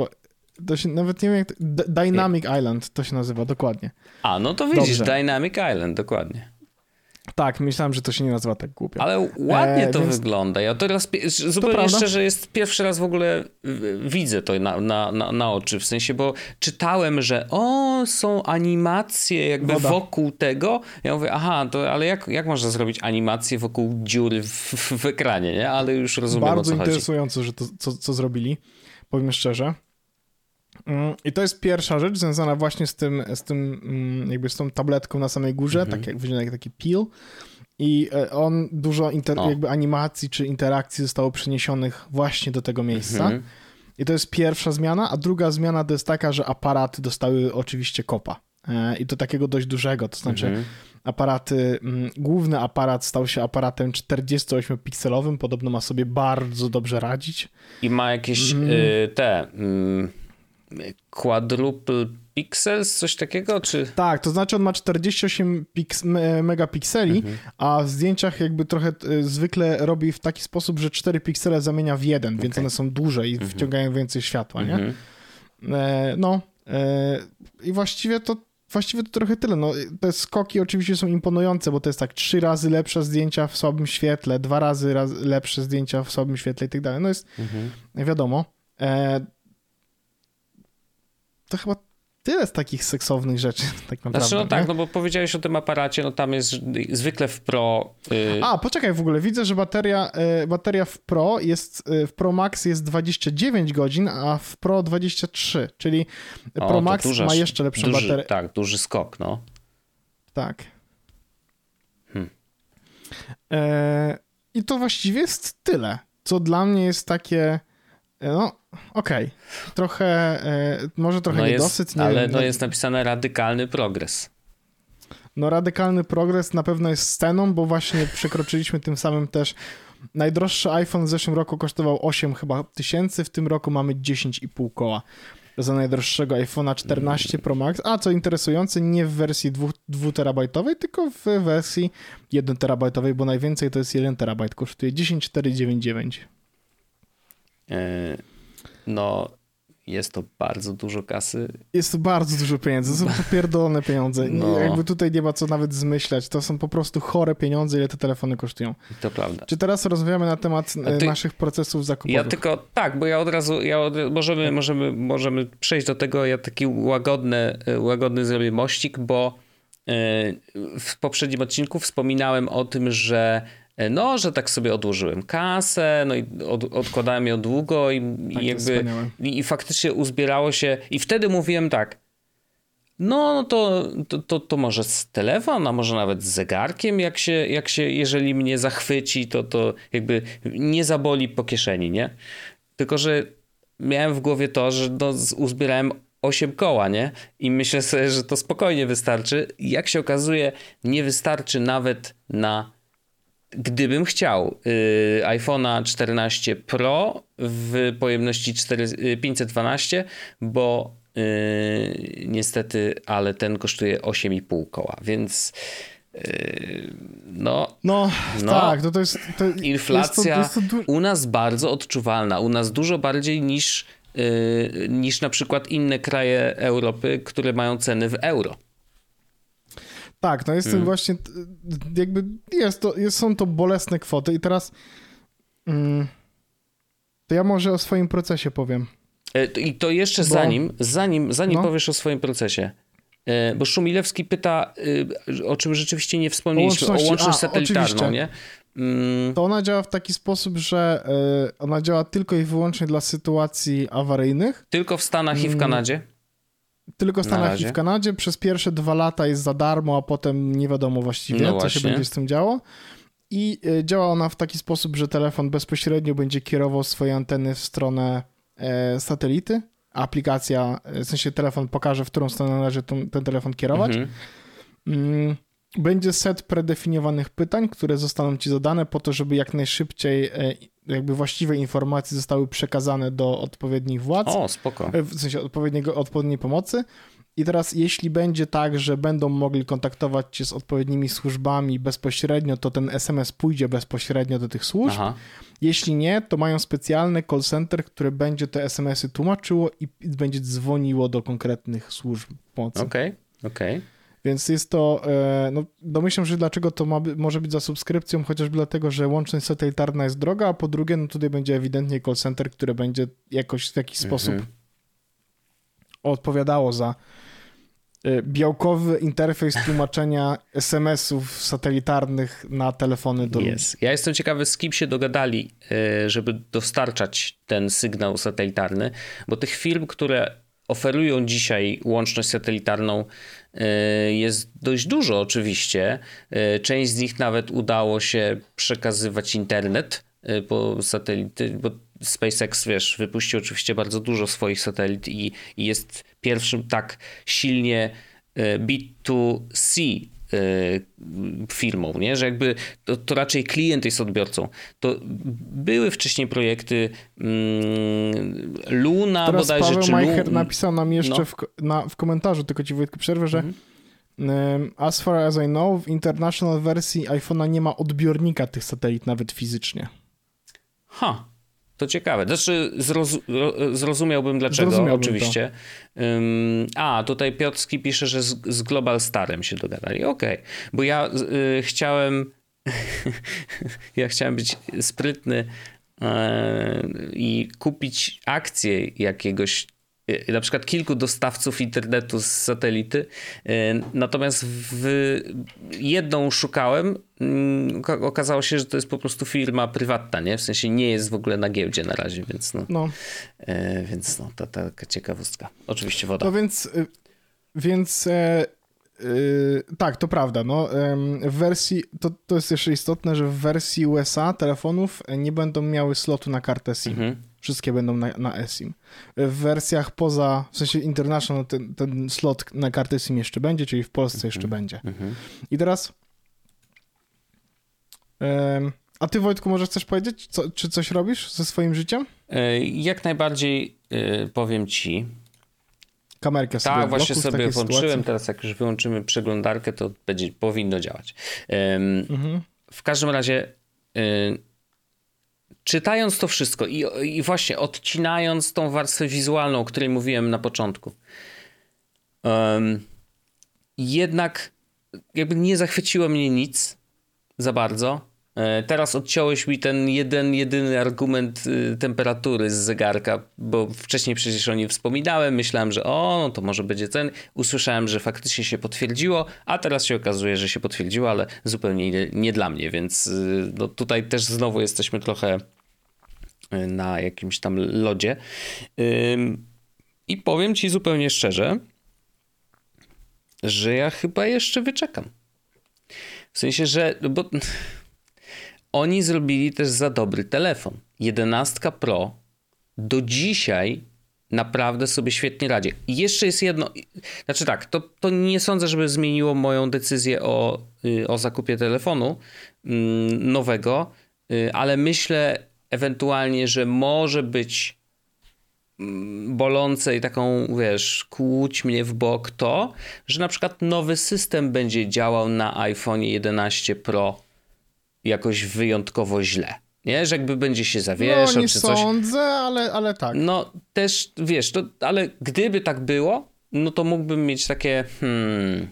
To się, nawet nie wiem jak to, Dynamic nie. Island to się nazywa, dokładnie. A, no to widzisz, Dobrze. Dynamic Island, dokładnie. Tak, myślałem, że to się nie nazywa tak głupio. Ale ładnie e, to więc... wygląda. Ja teraz zupełnie to szczerze jest pierwszy raz w ogóle widzę to na, na, na, na, oczy, w sensie, bo czytałem, że o, są animacje jakby Woda. wokół tego. Ja mówię, aha, to, ale jak, jak można zrobić animację wokół dziury w, w ekranie, nie? Ale już rozumiem Bardzo interesujące, że to, co, co zrobili, powiem szczerze. Mm, I to jest pierwsza rzecz związana właśnie z tym, z tym mm, jakby z tą tabletką na samej górze, mhm. tak jak wygląda taki peel. I e, on dużo inter- jakby animacji czy interakcji zostało przeniesionych właśnie do tego miejsca. Mhm. I to jest pierwsza zmiana, a druga zmiana to jest taka, że aparaty dostały oczywiście kopa. E, I to takiego dość dużego, to znaczy mhm. aparaty, mm, główny aparat stał się aparatem 48-pikselowym, podobno ma sobie bardzo dobrze radzić. I ma jakieś mm. y, te... Y quadruple pixels, coś takiego, czy? Tak, to znaczy on ma 48 megapikseli, mhm. a w zdjęciach jakby trochę e, zwykle robi w taki sposób, że 4 piksele zamienia w jeden, okay. więc one są duże i mhm. wciągają więcej światła, nie? Mhm. E, no e, i właściwie to właściwie to trochę tyle. No, te skoki oczywiście są imponujące, bo to jest tak trzy razy lepsze zdjęcia w słabym świetle, dwa razy raz lepsze zdjęcia w słabym świetle i tak dalej. No jest mhm. wiadomo. E, to chyba tyle z takich seksownych rzeczy, tak naprawdę. Znaczy, no tak, no bo powiedziałeś o tym aparacie, no tam jest zwykle w Pro... Yy... A, poczekaj w ogóle, widzę, że bateria, yy, bateria w Pro jest, yy, w Pro Max jest 29 godzin, a w Pro 23, czyli o, Pro Max duża, ma jeszcze lepszą duży, baterię. Tak, duży skok, no. Tak. Hmm. E, I to właściwie jest tyle, co dla mnie jest takie no, okej. Okay. Trochę, e, może trochę no niedosyt. Jest, nie ale no jest napisane radykalny progres. No radykalny progres na pewno jest sceną, bo właśnie przekroczyliśmy tym samym też najdroższy iPhone w zeszłym roku kosztował 8 chyba tysięcy, w tym roku mamy 10,5 koła za najdroższego iPhone'a 14 Pro Max, a co interesujące, nie w wersji 2, terabajtowej, tylko w wersji 1 terabajtowej, bo najwięcej to jest 1 terabajt, kosztuje 10,499. E, no, jest to bardzo dużo kasy. Jest to bardzo dużo pieniędzy. To są to pierdolone pieniądze. No. Jakby tutaj nie ma co nawet zmyślać. To są po prostu chore pieniądze, ile te telefony kosztują. To prawda. Czy teraz rozmawiamy na temat e, ty... naszych procesów zakupowych? Ja tylko, tak, bo ja od razu, ja od, możemy, możemy, możemy przejść do tego, ja taki łagodny, e, łagodny zrobię mościk, bo w poprzednim odcinku wspominałem o tym, że no, że tak sobie odłożyłem kasę, no i od, odkładałem ją długo i, tak, i jakby i, i, faktycznie uzbierało się i wtedy mówiłem tak, no, no to, to, to, to, może z telefon, a może nawet z zegarkiem, jak się, jak się, jeżeli mnie zachwyci, to, to jakby nie zaboli po kieszeni, nie? Tylko, że miałem w głowie to, że no, uzbierałem 8 koła, nie? I myślę sobie, że to spokojnie wystarczy. Jak się okazuje, nie wystarczy nawet na gdybym chciał y, iPhone'a 14 Pro w pojemności 4, 512, y, bo y, niestety, ale ten kosztuje 8,5 koła, więc y, no, no, no, tak, to, to jest. To inflacja jest to, jest u nas bardzo odczuwalna, u nas dużo bardziej niż, y, niż na przykład inne kraje Europy, które mają ceny w euro. Tak, no jest hmm. właśnie, jakby jest to, jest, są to bolesne kwoty i teraz mm, to ja może o swoim procesie powiem. E, I to jeszcze Bo... zanim, zanim, zanim no. powiesz o swoim procesie, e, bo Szumilewski pyta, e, o czym rzeczywiście nie wspomnieliśmy, o łączność, o łączność satelitarną, nie? Mm. To ona działa w taki sposób, że y, ona działa tylko i wyłącznie dla sytuacji awaryjnych. Tylko w Stanach i w mm. Kanadzie? Tylko w Stanach i w Kanadzie. Przez pierwsze dwa lata jest za darmo, a potem nie wiadomo właściwie, no co się będzie z tym działo. I y, działa ona w taki sposób, że telefon bezpośrednio będzie kierował swoje anteny w stronę e, satelity. Aplikacja, w sensie telefon pokaże, w którą stronę należy ten, ten telefon kierować. Mhm. Mm, będzie set predefiniowanych pytań, które zostaną ci zadane po to, żeby jak najszybciej e, jakby właściwe informacje zostały przekazane do odpowiednich władz. O, spoko. E, w sensie odpowiedniego, odpowiedniej pomocy. I teraz, jeśli będzie tak, że będą mogli kontaktować się z odpowiednimi służbami bezpośrednio, to ten SMS pójdzie bezpośrednio do tych służb. Aha. Jeśli nie, to mają specjalny call center, które będzie te SMS-y tłumaczyło i będzie dzwoniło do konkretnych służb pomocy. Okej, okay, okej. Okay. Więc jest to, e, no domyślam się, dlaczego to ma, może być za subskrypcją, chociażby dlatego, że łączność satelitarna jest droga, a po drugie, no tutaj będzie ewidentnie call center, które będzie jakoś w jakiś mhm. sposób odpowiadało za e, białkowy interfejs tłumaczenia SMS-ów satelitarnych na telefony do yes. Ja jestem ciekawy, z kim się dogadali, e, żeby dostarczać ten sygnał satelitarny, bo tych firm, które oferują dzisiaj łączność satelitarną jest dość dużo oczywiście. E, część z nich nawet udało się przekazywać internet e, po satelity, bo SpaceX, wiesz, wypuścił oczywiście bardzo dużo swoich satelit i, i jest pierwszym tak silnie B2C firmą, nie? że jakby to, to, raczej klient jest odbiorcą. To były wcześniej projekty mm, Luna Teraz bodajże, Paweł czy Majcher Lu... napisał nam jeszcze no. w, na, w komentarzu, tylko ci Wojtku przerwę, że mhm. as far as I know, w international wersji iPhone'a nie ma odbiornika tych satelit nawet fizycznie. Ha, to ciekawe. Znaczy, zroz, zrozumiałbym dlaczego, zrozumiałbym oczywiście. Um, a, tutaj Piotrski pisze, że z, z Global Starem się dogadali. Okej, okay. bo ja y, chciałem. ja chciałem być sprytny e, i kupić akcję jakiegoś na przykład kilku dostawców internetu z satelity. Y, natomiast w jedną szukałem, mm, okazało się, że to jest po prostu firma prywatna, nie? W sensie nie jest w ogóle na giełdzie na razie, więc no. no. Y, więc no, ta taka ciekawostka. Oczywiście woda. No więc, więc e, tak, to prawda. No, w wersji, to, to jest jeszcze istotne, że w wersji USA telefonów nie będą miały slotu na kartę SIM. Mhm. Wszystkie będą na, na eSIM. W wersjach poza, w sensie international, ten, ten slot na kartę SIM jeszcze będzie, czyli w Polsce jeszcze mhm. będzie. Mhm. I teraz. a ty, Wojtku, może chcesz powiedzieć, co, czy coś robisz ze swoim życiem? E, jak najbardziej e, powiem ci. Kamerkę sobie Tak, właśnie sobie włączyłem. Sytuacji. Teraz, jak już wyłączymy przeglądarkę, to będzie, powinno działać. Mhm. W każdym razie e, czytając to wszystko i, i właśnie odcinając tą warstwę wizualną, o której mówiłem na początku, um, jednak jakby nie zachwyciło mnie nic za bardzo. E, teraz odciąłeś mi ten jeden, jedyny argument y, temperatury z zegarka, bo wcześniej przecież o nim wspominałem. Myślałem, że o, no to może będzie ten. Usłyszałem, że faktycznie się potwierdziło, a teraz się okazuje, że się potwierdziło, ale zupełnie nie, nie dla mnie, więc y, no tutaj też znowu jesteśmy trochę y, na jakimś tam lodzie. I powiem ci zupełnie szczerze, że ja chyba jeszcze wyczekam. W sensie, że. No bo oni zrobili też za dobry telefon. 11 Pro do dzisiaj naprawdę sobie świetnie radzi. I jeszcze jest jedno, znaczy tak, to, to nie sądzę, żeby zmieniło moją decyzję o, y, o zakupie telefonu mm, nowego, y, ale myślę ewentualnie, że może być mm, bolące i taką, wiesz, kłuć mnie w bok to, że na przykład nowy system będzie działał na iPhone 11 Pro jakoś wyjątkowo źle. Nie, że jakby będzie się zawieszał no, nie czy coś. sądzę, ale, ale tak. No też, wiesz, to, ale gdyby tak było, no to mógłbym mieć takie, hmm,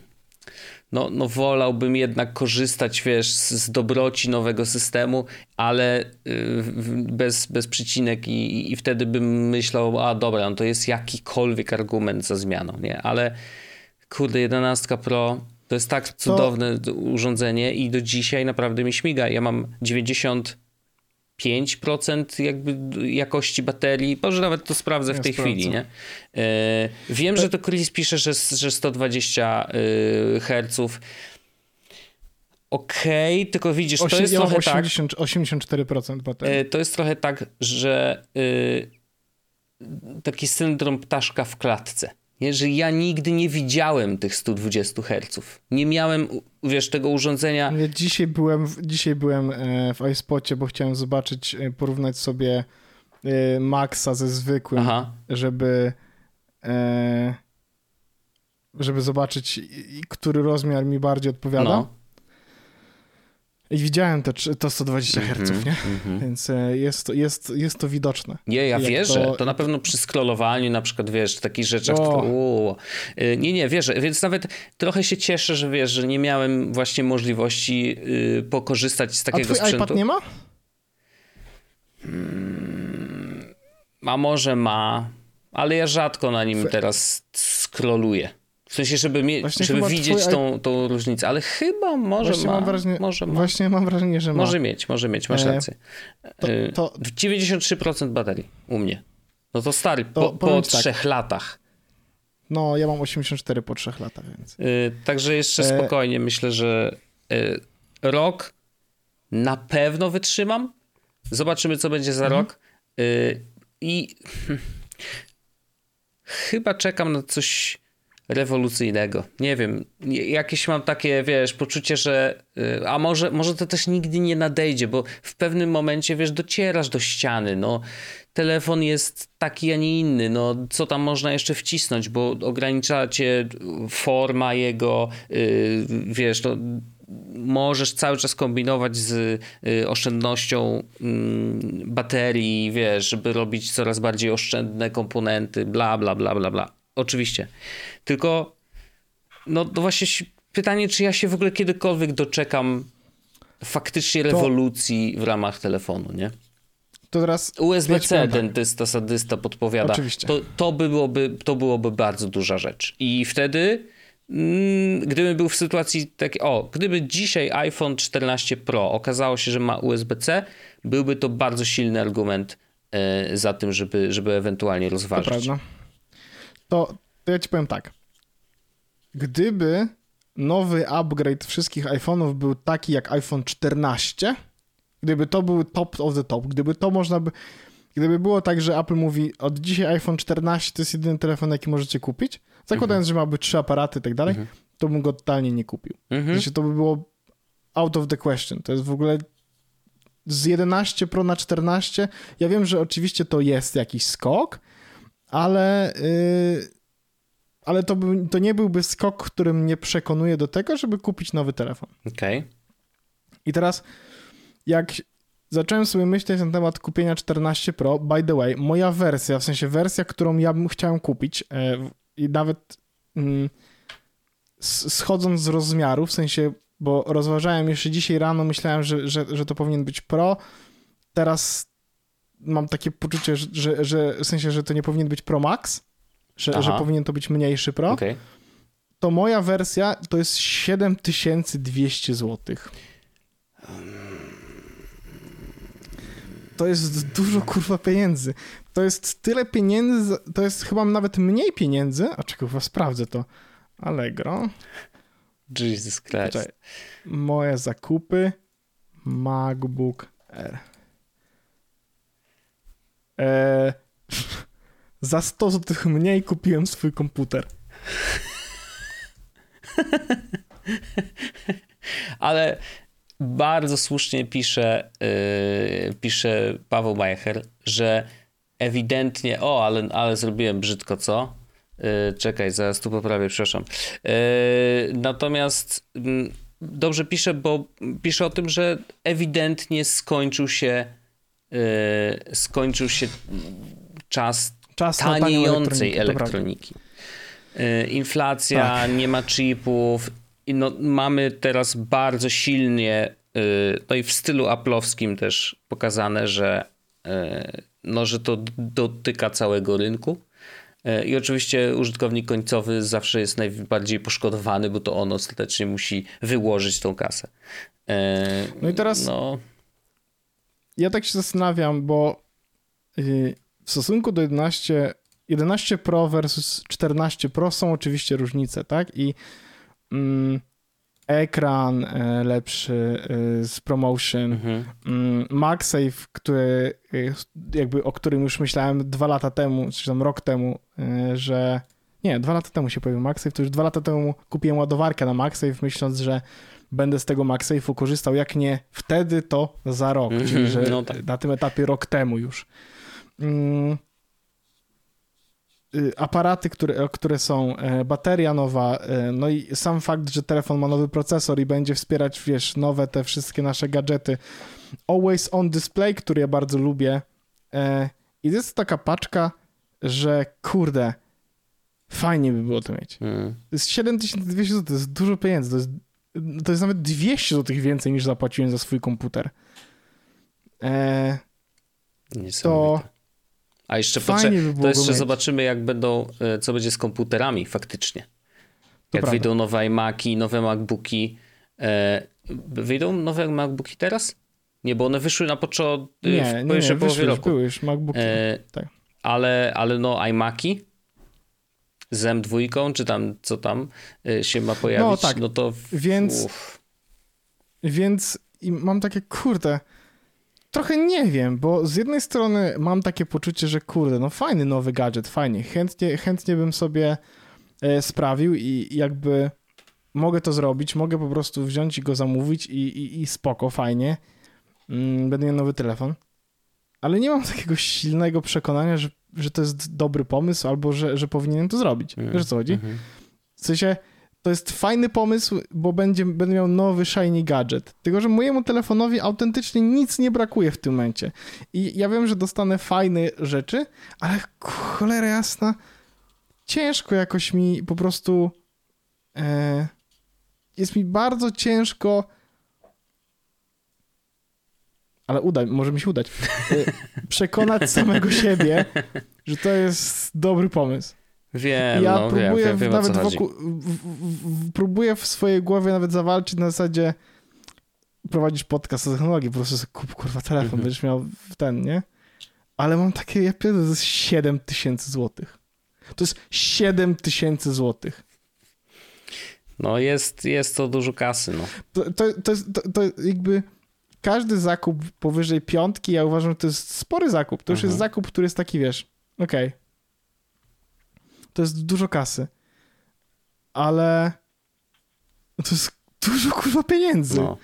no, no wolałbym jednak korzystać, wiesz, z dobroci nowego systemu, ale y, bez, bez przycinek i, i wtedy bym myślał, a dobra, no to jest jakikolwiek argument za zmianą, nie? Ale kurde, 11 Pro To jest tak cudowne to... urządzenie i do dzisiaj naprawdę mi śmiga. Ja mam 90 5% jakby jakości baterii. Może nawet to sprawdzę w tej sprawdzę. chwili, nie? E, wiem, że to Chris pisze, że, że 120 y, Hz. Okej, okay, tylko widzisz, to jest ja trochę 80, tak... 84% baterii. E, to jest trochę tak, że y, taki syndrom ptaszka w klatce. Nie, że ja nigdy nie widziałem tych 120 Hz. Nie miałem, wiesz, tego urządzenia. Ja dzisiaj byłem, dzisiaj byłem e, w iSpocie, bo chciałem zobaczyć, e, porównać sobie e, Maxa ze zwykłym, Aha. żeby żeby zobaczyć, który rozmiar mi bardziej odpowiada. No. I widziałem to, to 120 Hz, mm -hmm, nie? Mm -hmm. Więc e, jest to, jest, jest to widoczne. Nie, ja wierzę. To... to... na pewno przy skrolowaniu, na przykład, wiesz, takich rzeczach. To, e, nie, nie, wierzę. Więc nawet trochę się cieszę, że wiesz, że nie miałem właśnie możliwości y, pokorzystać z takiego A twój sprzętu. iPad nie ma? Hmm, a może ma, ale ja rzadko na nim teraz skroluję. W sensie, żeby, mie- żeby widzieć twój... tą, tą różnicę, ale chyba może właśnie ma. Mam wrażenie, może ma. Właśnie mam wrażenie, że ma. Może mieć, może mieć, masz e, rację. To, e, to... 93% baterii u mnie. No to stary, to, po, po trzech tak. latach. No, ja mam 84 po trzech latach, więc. Yy, także jeszcze e... spokojnie myślę, że yy, rok na pewno wytrzymam. Zobaczymy, co będzie za mhm. rok. Yy, I chyba czekam na coś rewolucyjnego. Nie wiem, jakieś mam takie, wiesz, poczucie, że y, a może, może to też nigdy nie nadejdzie, bo w pewnym momencie, wiesz, docierasz do ściany, no telefon jest taki, a nie inny, no co tam można jeszcze wcisnąć, bo ogranicza cię forma jego, yy, wiesz, no możesz cały czas kombinować z y, oszczędnością mm, baterii, wiesz, żeby robić coraz bardziej oszczędne komponenty, bla, bla, bla, bla, bla. Oczywiście. Tylko, no to właśnie pytanie, czy ja się w ogóle kiedykolwiek doczekam faktycznie rewolucji to... w ramach telefonu, nie? To teraz USB-C dentysta, sadysta podpowiada. Oczywiście. To, to, byłoby, to byłoby bardzo duża rzecz. I wtedy, mm, gdybym był w sytuacji takiej, o, gdyby dzisiaj iPhone 14 Pro okazało się, że ma USB-C, byłby to bardzo silny argument y, za tym, żeby, żeby ewentualnie rozważyć. To prawda to, to ja ci powiem tak. Gdyby nowy upgrade wszystkich iPhone'ów był taki jak iPhone 14, gdyby to był top of the top, gdyby to można by... Gdyby było tak, że Apple mówi, od dzisiaj iPhone 14 to jest jedyny telefon, jaki możecie kupić, zakładając, mhm. że ma być trzy aparaty i tak dalej, mhm. to bym go totalnie nie kupił. Mhm. Znaczy, to by było out of the question. To jest w ogóle z 11 Pro na 14. Ja wiem, że oczywiście to jest jakiś skok, ale, yy, ale to, by, to nie byłby skok, który mnie przekonuje do tego, żeby kupić nowy telefon. Okej. Okay. I teraz, jak zacząłem sobie myśleć na temat kupienia 14 Pro, by the way, moja wersja, w sensie wersja, którą ja bym chciał kupić yy, i nawet yy, schodząc z rozmiaru, w sensie, bo rozważałem jeszcze dzisiaj rano, myślałem, że, że, że to powinien być Pro, teraz mam takie poczucie, że, że, że, w sensie, że to nie powinien być Pro Max, że, że powinien to być mniejszy Pro. Okay. To moja wersja to jest 7200 zł. To jest dużo kurwa pieniędzy. To jest tyle pieniędzy, to jest chyba nawet mniej pieniędzy. A czekaj, chyba sprawdzę to. Allegro. Jesus Christ. Poczekaj. Moje zakupy. MacBook Air. E, za 100 zł mniej kupiłem swój komputer. Ale bardzo słusznie pisze, yy, pisze Paweł Majecher, że ewidentnie, o, ale, ale zrobiłem brzydko, co? Yy, czekaj, zaraz tu poprawię, przepraszam. Yy, natomiast yy, dobrze pisze, bo pisze o tym, że ewidentnie skończył się Y, skończył się czas, czas taniejącej elektroniki. Y, inflacja, tak. nie ma chipów. I no, mamy teraz bardzo silnie, y, no i w stylu aplowskim też pokazane, że, no, że to dotyka całego rynku. I oczywiście użytkownik końcowy zawsze jest najbardziej poszkodowany, bo to on ostatecznie musi wyłożyć tą kasę. No i teraz no... ja tak się zastanawiam, bo y, w stosunku do 11, 11 Pro versus 14 Pro są oczywiście różnice, tak? I mm, ekran e, lepszy e, z promotion, mhm. Mm, MagSafe, który, e, jakby, o którym już myślałem dwa lata temu, czy tam rok temu, że nie, dwa lata temu się pojawił MagSafe, to już dwa lata temu kupiłem ładowarkę na MagSafe, myśląc, że będę z tego MagSafe'u korzystał, jak nie wtedy, to za rok, mm -hmm, czyli że no tak. na tym etapie rok temu już. Mm, Y, aparaty, które, które są, e, bateria nowa, e, no i sam fakt, że telefon ma nowy procesor i będzie wspierać, wiesz, nowe te wszystkie nasze gadżety. Always on display, który ja bardzo lubię. E, I jest taka paczka, że kurde, fajnie by było to mieć. Mm. To jest 7200 zł, to jest dużo pieniędzy, to jest, to jest nawet 200 zł więcej niż zapłaciłem za swój komputer. E, to a jeszcze poczę- by to jeszcze zobaczymy, jak będą, e, co będzie z komputerami faktycznie. To jak prawda. wyjdą nowe iMaki, nowe MacBooki. E, wyjdą nowe MacBooki teraz? Nie, bo one wyszły na początku, nie, w nie, nie, połowie roku. Były już MacBooki. E, tak. ale, ale no iMaki z M2, czy tam co tam e, się ma pojawić, no, tak. no to... Więc, więc mam takie, kurde, trochę nie wiem, bo z jednej strony mam takie poczucie, że kurde, no fajny nowy gadżet, fajnie, chętnie, chętnie bym sobie e, sprawił i jakby mogę to zrobić, mogę po prostu wziąć i go zamówić i, i, i spoko, fajnie, mm, będę miał nowy telefon, ale nie mam takiego silnego przekonania, że, że to jest dobry pomysł albo że, że powinienem to zrobić. Mm. Wiesz o co chodzi? Mm -hmm. W sensie to jest fajny pomysł, bo będzie, będę miał nowy shiny gadżet. Tylko, że mojemu telefonowi autentycznie nic nie brakuje w tym momencie. I ja wiem, że dostanę fajne rzeczy, ale cholera jasna, ciężko jakoś mi po prostu. E, jest mi bardzo ciężko. Ale uda, może mi się udać. E, przekonać samego siebie, że to jest dobry pomysł. Wiem, ja no, próbuję wiem, wiem, nawet wokół, w, w, próbuję w swojej głowie nawet zawalczyć na zasadzie prowadzisz podcast o technologii, po prostu kup kurwa telefon, mhm. będziesz miał ten, nie? Ale mam takie, ja pierdolę, to jest 7 tysięcy złotych. To jest 7 tysięcy złotych. No jest, jest to dużo kasy, no. To, to, to, jest, to, to jakby każdy zakup powyżej piątki, ja uważam, że to jest spory zakup. To już jest mhm. zakup, który jest taki, wiesz, okej, okay to jest dużo kasy. Ale to jest dużo kurwa pieniędzy. No.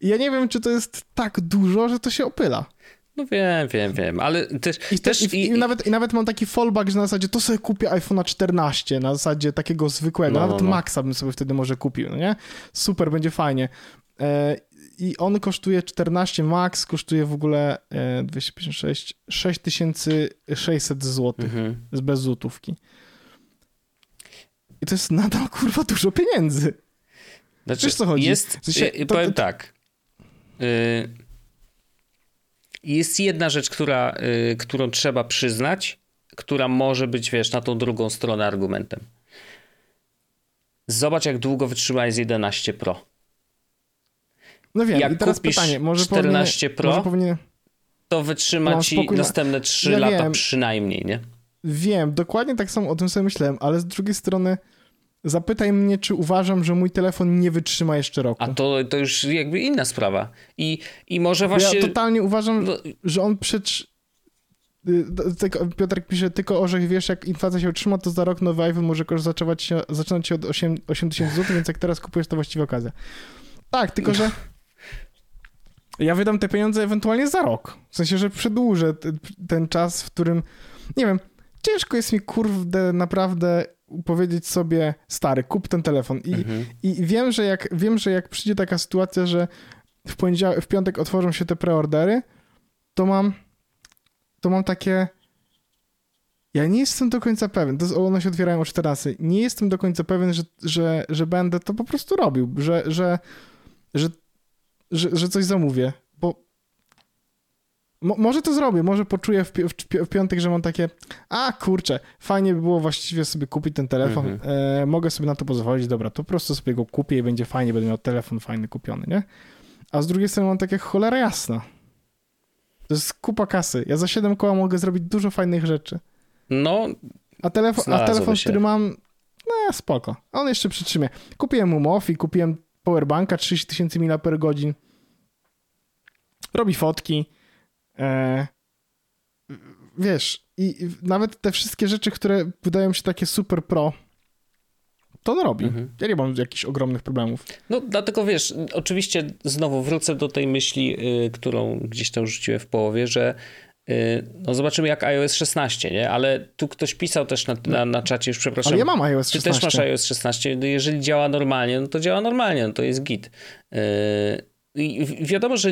I ja nie wiem, czy to jest tak dużo, że to się opyla. No wiem, wiem, wiem, ale też... I, też, i, i, nawet, I nawet mam taki fallback, że na zasadzie to sobie kupię iPhone'a 14, na zasadzie takiego zwykłego, no, nawet no, no. Maxa bym sobie wtedy może kupił, no nie? Super, będzie fajnie. E, I on kosztuje 14, Max kosztuje w ogóle e, 256, 6600 zł, mhm. bez złotówki. I to jest nadal, kurwa, dużo pieniędzy. Znaczy, Wiesz, co chodzi? Jest, w sensie, to, powiem to... tak. Y, jest jedna rzecz, która, y, którą trzeba przyznać, która może być, wiesz, na tą drugą stronę argumentem. Zobacz, jak długo wytrzyma z 11 Pro. No wiem, jak i teraz pytanie, może 14 powinien, Pro, może powinien... to wytrzyma ci następne 3 ja lata wiem. przynajmniej, nie? Wiem, dokładnie tak samo o tym sobie myślałem, ale z drugiej strony Zapytaj mnie, czy uważam, że mój telefon nie wytrzyma jeszcze roku. A to, to już jakby inna sprawa. I, i może właśnie. Ja totalnie uważam, no... że on przecież. Y, Piotrek pisze, tylko orzech, wiesz, jak inflacja się utrzyma, to za rok nowy iPhone może zaczynać się, zaczynać się od 8, 8 tysięcy złotych, więc jak teraz kupujesz, to właściwie okazja. Tak, tylko że ja wydam te pieniądze ewentualnie za rok. W sensie, że przedłużę ten czas, w którym, nie wiem, ciężko jest mi, kurde, naprawdę powiedzieć sobie, stary, kup ten telefon. I, mhm. i wiem, że jak, wiem, że jak przyjdzie taka sytuacja, że w, poniedziałek, w piątek otworzą się te preordery, to mam, to mam takie... Ja nie jestem do końca pewien, to one się otwierają o 14, nie jestem do końca pewien, że, że, że będę to po prostu robił, że, że, że, że, że coś zamówię, bo może to zrobię, może poczuję w, pi w, piątek, że mam takie, a kurczę, fajnie by było właściwie sobie kupić ten telefon, mm -hmm. e, mogę sobie na to pozwolić, dobra, to po prostu sobie go kupię i będzie fajnie, będę miał telefon fajny kupiony, nie? A z drugiej strony mam takie cholera jasna. To jest kupa kasy. Ja za 7 koła mogę zrobić dużo fajnych rzeczy. No, a telefon, a telefon który mam, no spoko. On jeszcze przytrzymie. Kupiłem mu Mofi, kupiłem powerbanka 30 tysięcy mAh. Robi fotki. E, wiesz, i nawet te wszystkie rzeczy, które wydają się takie super pro, to on robi. Mhm. Ja nie mam jakichś ogromnych problemów. No dlatego wiesz, oczywiście znowu wrócę do tej myśli, yy, którą gdzieś tam rzuciłem w połowie, że y, no zobaczymy jak iOS 16, nie? Ale tu ktoś pisał też na, na, na czacie, już przepraszam. Ale ja mam iOS 16. Ty też masz iOS 16. No, jeżeli działa normalnie, no to działa normalnie, no to jest git. Y, I wiadomo, że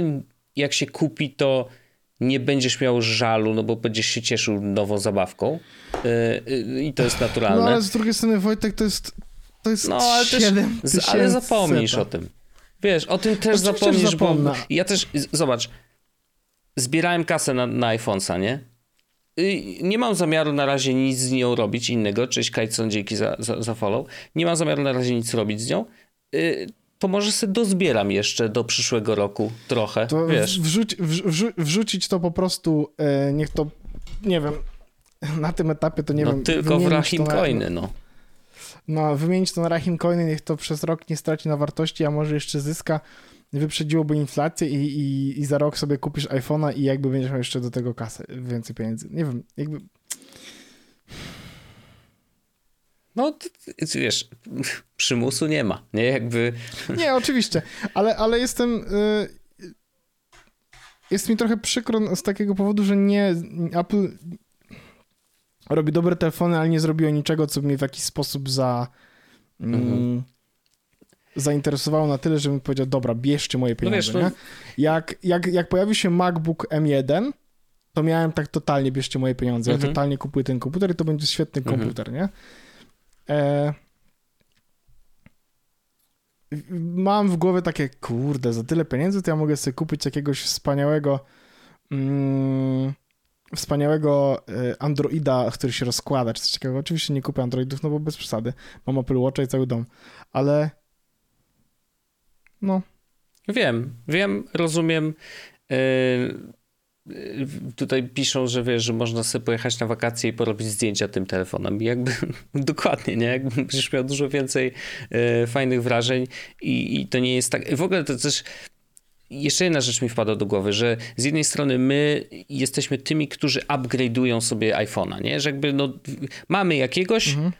jak się kupi, to nie będziesz miał żalu, no bo będziesz się cieszył nową zabawką. Y, I to jest naturalne. No ale z drugiej strony, Wojtek, to jest to jest no, ale, też, ale zapomnisz o tym. Wiesz, o tym też Oczywiście zapomnisz, bo ja też, zobacz, zbierałem kasę na, na iPhone'a, nie? I nie mam zamiaru na razie nic z nią robić innego. Cześć Kajtson, dzięki za, za, za follow. Nie mam zamiaru na razie nic robić z nią. Y, to może sobie dozbieram jeszcze do przyszłego roku trochę, to wiesz. Wrzuć, wrzu, wrzucić to po prostu, e, niech to, nie wiem, na tym etapie to nie no, wiem. tylko w Rahim Coiny, no no, wymienić to na Rahim Coiny, niech to przez rok nie straci na wartości, a może jeszcze zyska, wyprzedziłoby inflację i, i, i za rok sobie kupisz iPhone'a i jakby będziesz miał jeszcze do tego kasę, więcej pieniędzy. Nie wiem, jakby... No, wiesz, przymusu nie ma, nie? Jakby... Nie, oczywiście, ale, ale jestem... Y, jest mi trochę przykro z takiego powodu, że nie... Apple robi dobre telefony, ale nie zrobiło niczego, co mnie w jakiś sposób za... Mm, mhm. zainteresowało na tyle, że mi powiedział, dobra, bierzcie moje pieniądze, no wiesz, no... Jak, jak, jak pojawił się MacBook M1, to miałem tak totalnie, bierzcie moje pieniądze, mhm. ja totalnie kupuję ten komputer i to będzie świetny mhm. komputer, nie? E... Mam w głowie takie, kurde, za tyle pieniędzy to ja mogę sobie kupić jakiegoś wspaniałego mm, wspaniałego e, Androida, który się rozkłada, czy coś takiego. Oczywiście nie kupię Androidów, no bo bez przesady. Mam Apple Watcha i cały dom. Ale no. Wiem, wiem, rozumiem. Yy, tutaj piszą, że wiesz, że można sobie pojechać na wakacje i porobić zdjęcia tym telefonem. I jakby dokładnie, nie? Jakby będziesz miał dużo więcej yy, fajnych wrażeń i, i to nie jest tak. W ogóle to też jeszcze jedna rzecz mi wpada do głowy, że z jednej strony my jesteśmy tymi, którzy upgrade'ują sobie iPhone'a, nie? Że jakby no, mamy jakiegoś, mhm.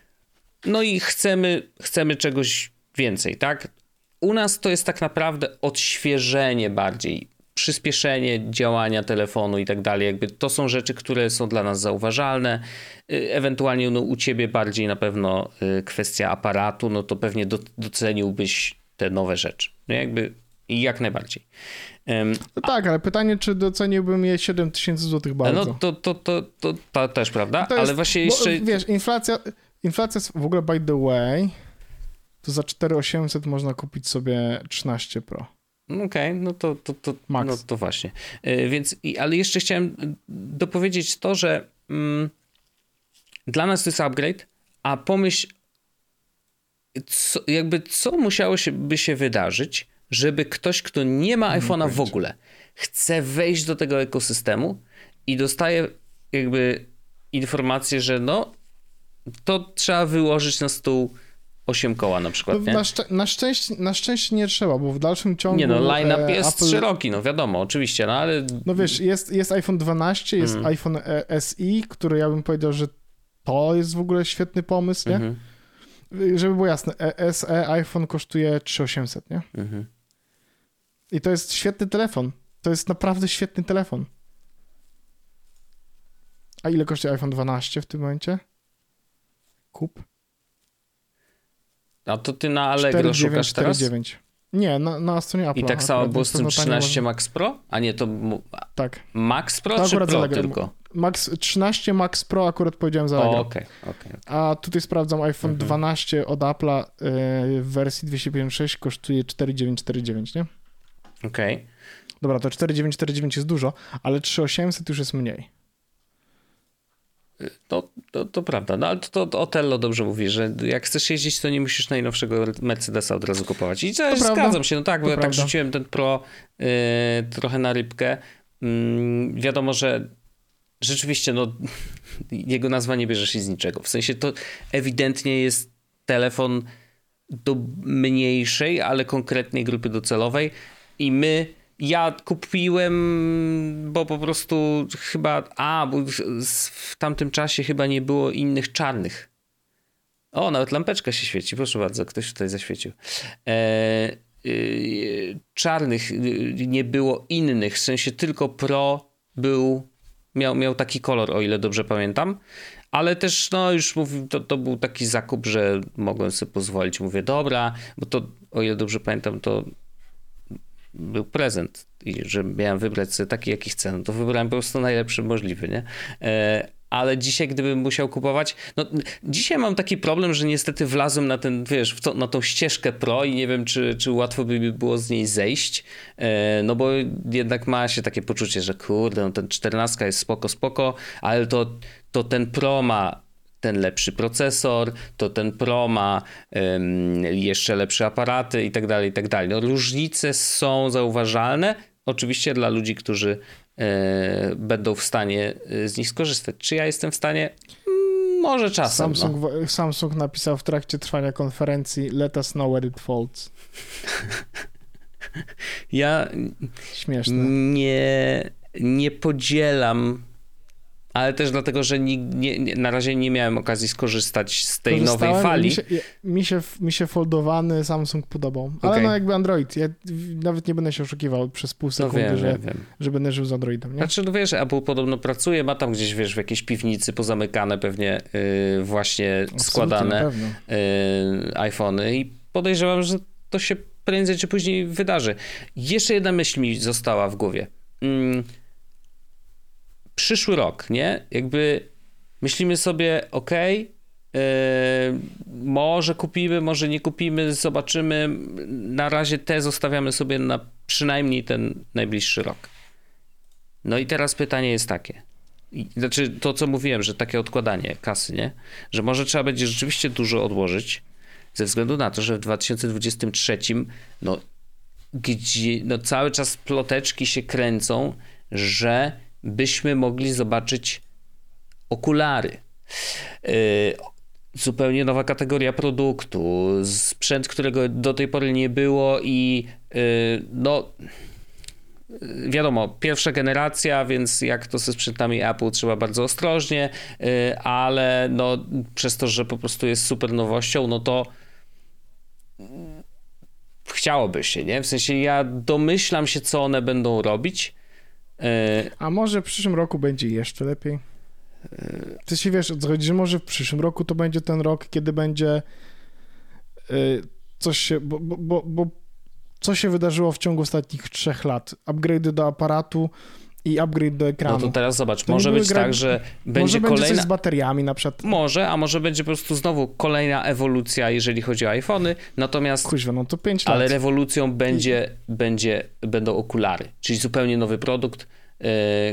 no i chcemy, chcemy czegoś więcej, tak? U nas to jest tak naprawdę odświeżenie bardziej, przyspieszenie działania telefonu i tak dalej. Jakby to są rzeczy, które są dla nas zauważalne. Y, ewentualnie no, u ciebie bardziej na pewno y, kwestia aparatu, no to pewnie doceniłbyś te nowe rzeczy. No jakby jak najbardziej. Um, no tak, ale pytanie, czy doceniłbym je 7 tysięcy złotych bardzo. No to, to, to, to, to też prawda, to jest, ale właśnie jeszcze... Bo, wiesz, inflacja, inflacja w ogóle by the way, to za 4800 można kupić sobie 13 Pro. Okej, okay, no to, to, to, Max. no to właśnie. Yy, więc, ale jeszcze chciałem dopowiedzieć to, że mm, dla nas to jest upgrade, a pomyśl, co, jakby co musiało się, by się wydarzyć, żeby ktoś, kto nie ma iPhone'a w ogóle, chce wejść do tego ekosystemu i dostaje jakby informację, że no, to trzeba wyłożyć na stół 8 koła na przykład, nie? Na, szczę na, szczęście, na szczęście nie trzeba, bo w dalszym ciągu... Nie no, line-up e, jest Apple... szeroki, no wiadomo, oczywiście, no ale... No wiesz, jest, jest iPhone 12, jest mm. iPhone e, SE, który ja bym powiedział, że to jest w ogóle świetny pomysł, nie? Mm -hmm. Żeby było jasne, SE iPhone kosztuje 3800, nie? Mhm. I to jest świetny telefon. To jest naprawdę świetny telefon. A ile kosztuje iPhone 12 w tym momencie? Kup. A to ty na Allegro 4, szukasz 9, teraz? 9. Nie, na, na stronie Apple. I tak samo było z tym 13 Max Pro? A nie, to tak. Max Pro to czy Pro tylko? Max, 13 Max Pro akurat powiedziałem za Allegro. Okay, okay, A tutaj sprawdzam iPhone mhm. 12 od Apple'a yy, w wersji 256 kosztuje 4949, nie? Okej. Okay. Dobra, to 4949 jest dużo, ale 3800 już jest mniej. No, to, to prawda, no ale to, to Otello dobrze mówi, że jak chcesz jeździć, to nie musisz najnowszego Mercedesa od razu kupować. I to zgadzam prawda. się, no tak, bo to ja tak prawda. tak rzuciłem ten Pro yy, trochę na rybkę. Yy, wiadomo, że rzeczywiście, no, jego nazwa nie bierze się z niczego. W sensie to ewidentnie jest telefon do mniejszej, ale konkretnej grupy docelowej i my ja kupiłem, bo po prostu chyba, a, bo w tamtym czasie chyba nie było innych czarnych. O, nawet lampeczka się świeci, proszę bardzo, ktoś tutaj zaświecił. E, y, czarnych y, nie było innych, w sensie tylko Pro był, miał, miał taki kolor, o ile dobrze pamiętam. Ale też, no już mówię, to, to był taki zakup, że mogłem sobie pozwolić. Mówię, dobra, bo to, o ile dobrze pamiętam, to był prezent i że miałem wybrać sobie taki, jaki chcę, no to wybrałem po prostu najlepszy możliwy, nie? E, ale dzisiaj, gdybym musiał kupować, no dzisiaj mam taki problem, że niestety wlazłem na ten, wiesz, to, na tą ścieżkę pro i nie wiem, czy, czy łatwo by mi było z niej zejść, e, no bo jednak ma się takie poczucie, że kurde, no ten 14 jest spoko, spoko, ale to, to ten pro ma ten lepszy procesor, to ten Pro ma jeszcze lepsze aparaty i tak dalej, i tak dalej. No, różnice są zauważalne, oczywiście dla ludzi, którzy e, będą w stanie e, z nich skorzystać. Czy ja jestem w stanie? Mm, może czasem. Samsung, no. Samsung napisał w trakcie trwania konferencji let us know where it falls. ja Śmieszne. Nie, nie podzielam ale też dlatego, że nie, nie, na razie nie miałem okazji skorzystać z tej nowej fali. Mi się, mi się, mi się foldowany Samsung podobał, ale okay. no jakby Android. Ja nawet nie będę się oszukiwał przez pół no sekundy, no wiem, że, wiem. że będę żył z Androidem. Nie? Znaczy, no wiesz, Apple podobno pracuje, ma tam gdzieś, wiesz, w jakiejś piwnicy pozamykane pewnie yy, właśnie Absolutnie, składane yy, iPhony i podejrzewam, że to się prędzej czy później wydarzy. Jeszcze jedna myśl mi została w głowie. Yy, przyszły rok, nie? Jakby myślimy sobie, ok, yy, może kupimy, może nie kupimy, zobaczymy. Na razie te zostawiamy sobie na przynajmniej ten najbliższy rok. No i teraz pytanie jest takie. Znaczy to, co mówiłem, że takie odkładanie kasy, nie? Że może trzeba będzie rzeczywiście dużo odłożyć, ze względu na to, że w 2023 no, gdzie, no cały czas ploteczki się kręcą, że byśmy mogli zobaczyć okulary. Y, zupełnie nowa kategoria produktu, sprzęt, którego do tej pory nie było i y, no wiadomo, pierwsza generacja, więc jak to ze sprzętami Apple trzeba bardzo ostrożnie, y, ale no przez to, że po prostu jest super nowością, no to chciałoby się, nie? W sensie ja domyślam się, co one będą robić, a może w przyszłym roku będzie jeszcze lepiej? Ty się wiesz, co chodzi, że może w przyszłym roku to będzie ten rok, kiedy będzie y, coś się, bo, bo, bo co się wydarzyło w ciągu ostatnich trzech lat? Upgrade do aparatu, i upgrade do ekranu. No to teraz zobacz, to może być gra... tak, że będzie może kolejna... Będzie coś z bateriami na przykład. Może, a może będzie po prostu znowu kolejna ewolucja, jeżeli chodzi o iPhony, natomiast... Kuźwa, no to 5 lat. Ale rewolucją będzie, I... będzie, będą okulary, czyli zupełnie nowy produkt, yy,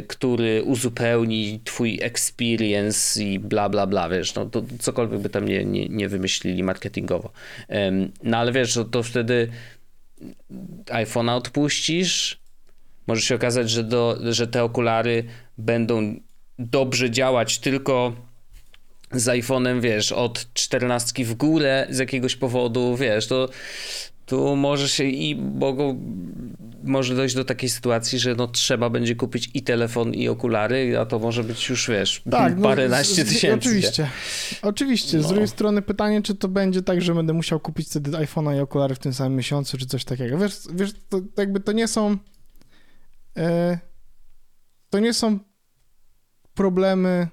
który uzupełni twój experience i bla, bla, bla, wiesz, no to cokolwiek by tam nie, nie, nie wymyślili marketingowo. Yy, no ale wiesz, to, to wtedy iPhone'a odpuścisz, może się okazać, że, do, że te okulary będą dobrze działać tylko z iPhone'em, wiesz, od 14 w górę z jakiegoś powodu, wiesz, to tu może się i mogą, może dojść do takiej sytuacji, że no trzeba będzie kupić i telefon, i okulary, a to może być już, wiesz, tak, paręnaście no, tysięcy. Oczywiście, oczywiście. Z no. drugiej strony pytanie, czy to będzie tak, że będę musiał kupić wtedy iPhone'a i okulary w tym samym miesiącu, czy coś takiego. Wiesz, wiesz to jakby to nie są to nie są problemy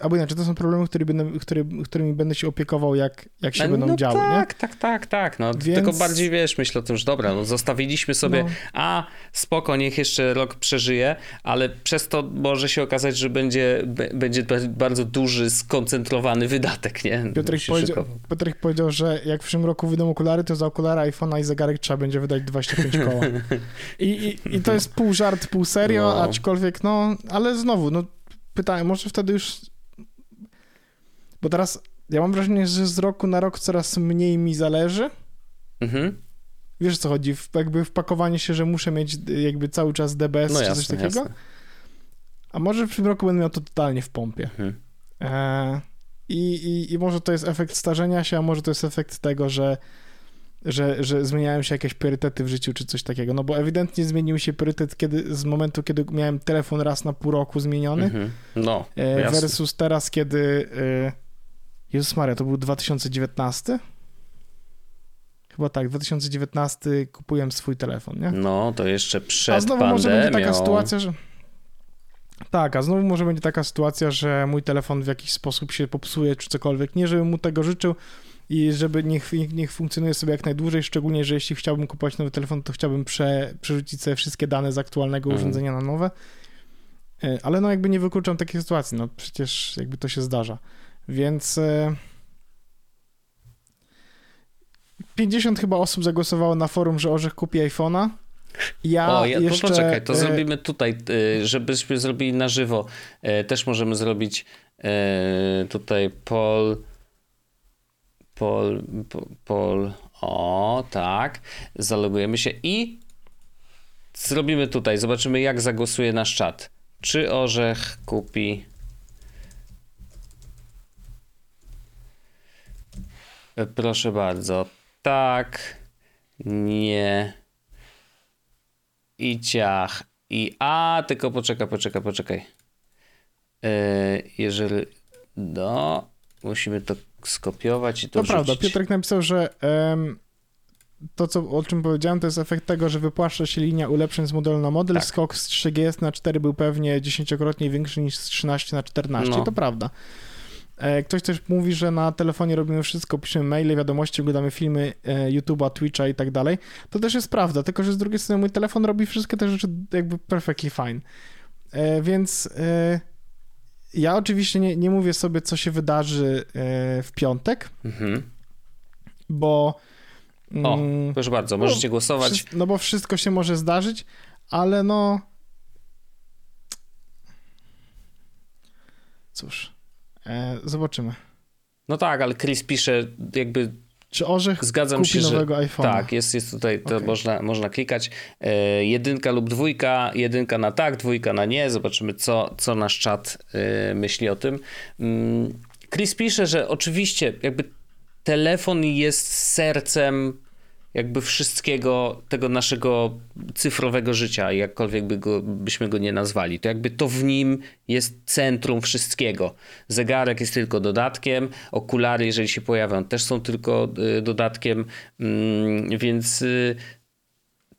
albo inaczej, to są problemy, który będę, który, którymi będę się opiekował, jak, jak się no, będą no działy. Tak, nie? tak, tak, tak. No, Więc... Tylko bardziej wiesz, myślę o tym, że dobra, no, zostawiliśmy sobie, no. a spoko, niech jeszcze rok przeżyje, ale przez to może się okazać, że będzie, będzie bardzo duży, skoncentrowany wydatek, nie? Piotrek powiedział, Piotrek powiedział, że jak w przyszłym roku wyjdą okulary, to za okulary iPhone'a i zegarek trzeba będzie wydać 25 koła. I, i, I to jest pół żart, pół serio, no. aczkolwiek no, ale znowu, no pytałem, może wtedy już. Bo teraz ja mam wrażenie, że z roku na rok coraz mniej mi zależy. Mhm. Wiesz co chodzi? W, jakby wpakowanie się, że muszę mieć jakby cały czas DBS no czy jasne, coś takiego. Jasne. A może w przyszłym roku będę miał to totalnie w pompie. Mhm. E, i, i, I może to jest efekt starzenia się, a może to jest efekt tego, że że, że zmieniają się jakieś priorytety w życiu, czy coś takiego. No bo ewidentnie zmienił się priorytet kiedy, z momentu, kiedy miałem telefon raz na pół roku zmieniony. Mhm. No, e, versus teraz, kiedy. E, Jezus Maria, to był 2019? Chyba tak, 2019 kupuję swój telefon, nie? No, to jeszcze przed A znowu pandemią. może będzie taka sytuacja, że... Tak, a znowu może będzie taka sytuacja, że mój telefon w jakiś sposób się popsuje, czy cokolwiek. Nie, żebym mu tego życzył, i żeby niech, niech funkcjonuje sobie jak najdłużej, szczególnie, że jeśli chciałbym kupować nowy telefon, to chciałbym prze, przerzucić sobie wszystkie dane z aktualnego mhm. urządzenia na nowe. E, ale no jakby nie wykluczam takiej sytuacji, no przecież jakby to się zdarza. Więc 50 e, chyba osób zagłosowało na forum, że Orzech kupi iPhone'a. Ja o, ja, jeszcze... poczekaj, to e, zrobimy tutaj, żebyśmy zrobili na żywo. Też możemy zrobić tutaj Paul Pol, pol, o, tak. Zalogujemy się i zrobimy tutaj. Zobaczymy, jak zagłosuje nasz czat. Czy orzech kupi. Proszę bardzo. Tak. Nie. I ciach. I a, tylko poczekaj, poczekaj, poczekaj. Yy, jeżeli. No, musimy to skopiować i to To prawda, Piotrek napisał, że um, to, co, o czym powiedziałem, to jest efekt tego, że wypłaszcza się linia ulepszeń z modelu na model. Tak. Skok z 3GS na 4 był pewnie dziesięciokrotnie większy niż z 13 na 14. No. To prawda. E, ktoś też mówi, że na telefonie robimy wszystko, piszemy maile, wiadomości, oglądamy filmy e, YouTube'a, Twitcha i tak dalej. To też jest prawda, tylko że z drugiej strony mój telefon robi wszystkie te rzeczy jakby perfectly fine. E, więc ja oczywiście nie, nie mówię sobie, co się wydarzy e, w piątek, mhm. bo. O, mm, proszę bardzo, możecie no, głosować. No bo wszystko się może zdarzyć, ale no. Cóż, e, zobaczymy. No tak, ale Chris pisze, jakby czy Orzech Zgadzam kupi się, nowego iPhone'a? Tak, jest, jest tutaj, to okay. można, można klikać. E, jedynka lub dwójka, jedynka na tak, dwójka na nie. Zobaczymy, co, co nasz czat e, myśli o tym. Mm, Chris pisze, że oczywiście jakby telefon jest sercem jakby wszystkiego tego naszego cyfrowego życia, jakkolwiek by go, byśmy go nie nazwali. To jakby to w nim jest centrum wszystkiego. Zegarek jest tylko dodatkiem, okulary, jeżeli się pojawią, też są tylko y, dodatkiem, mm, więc y,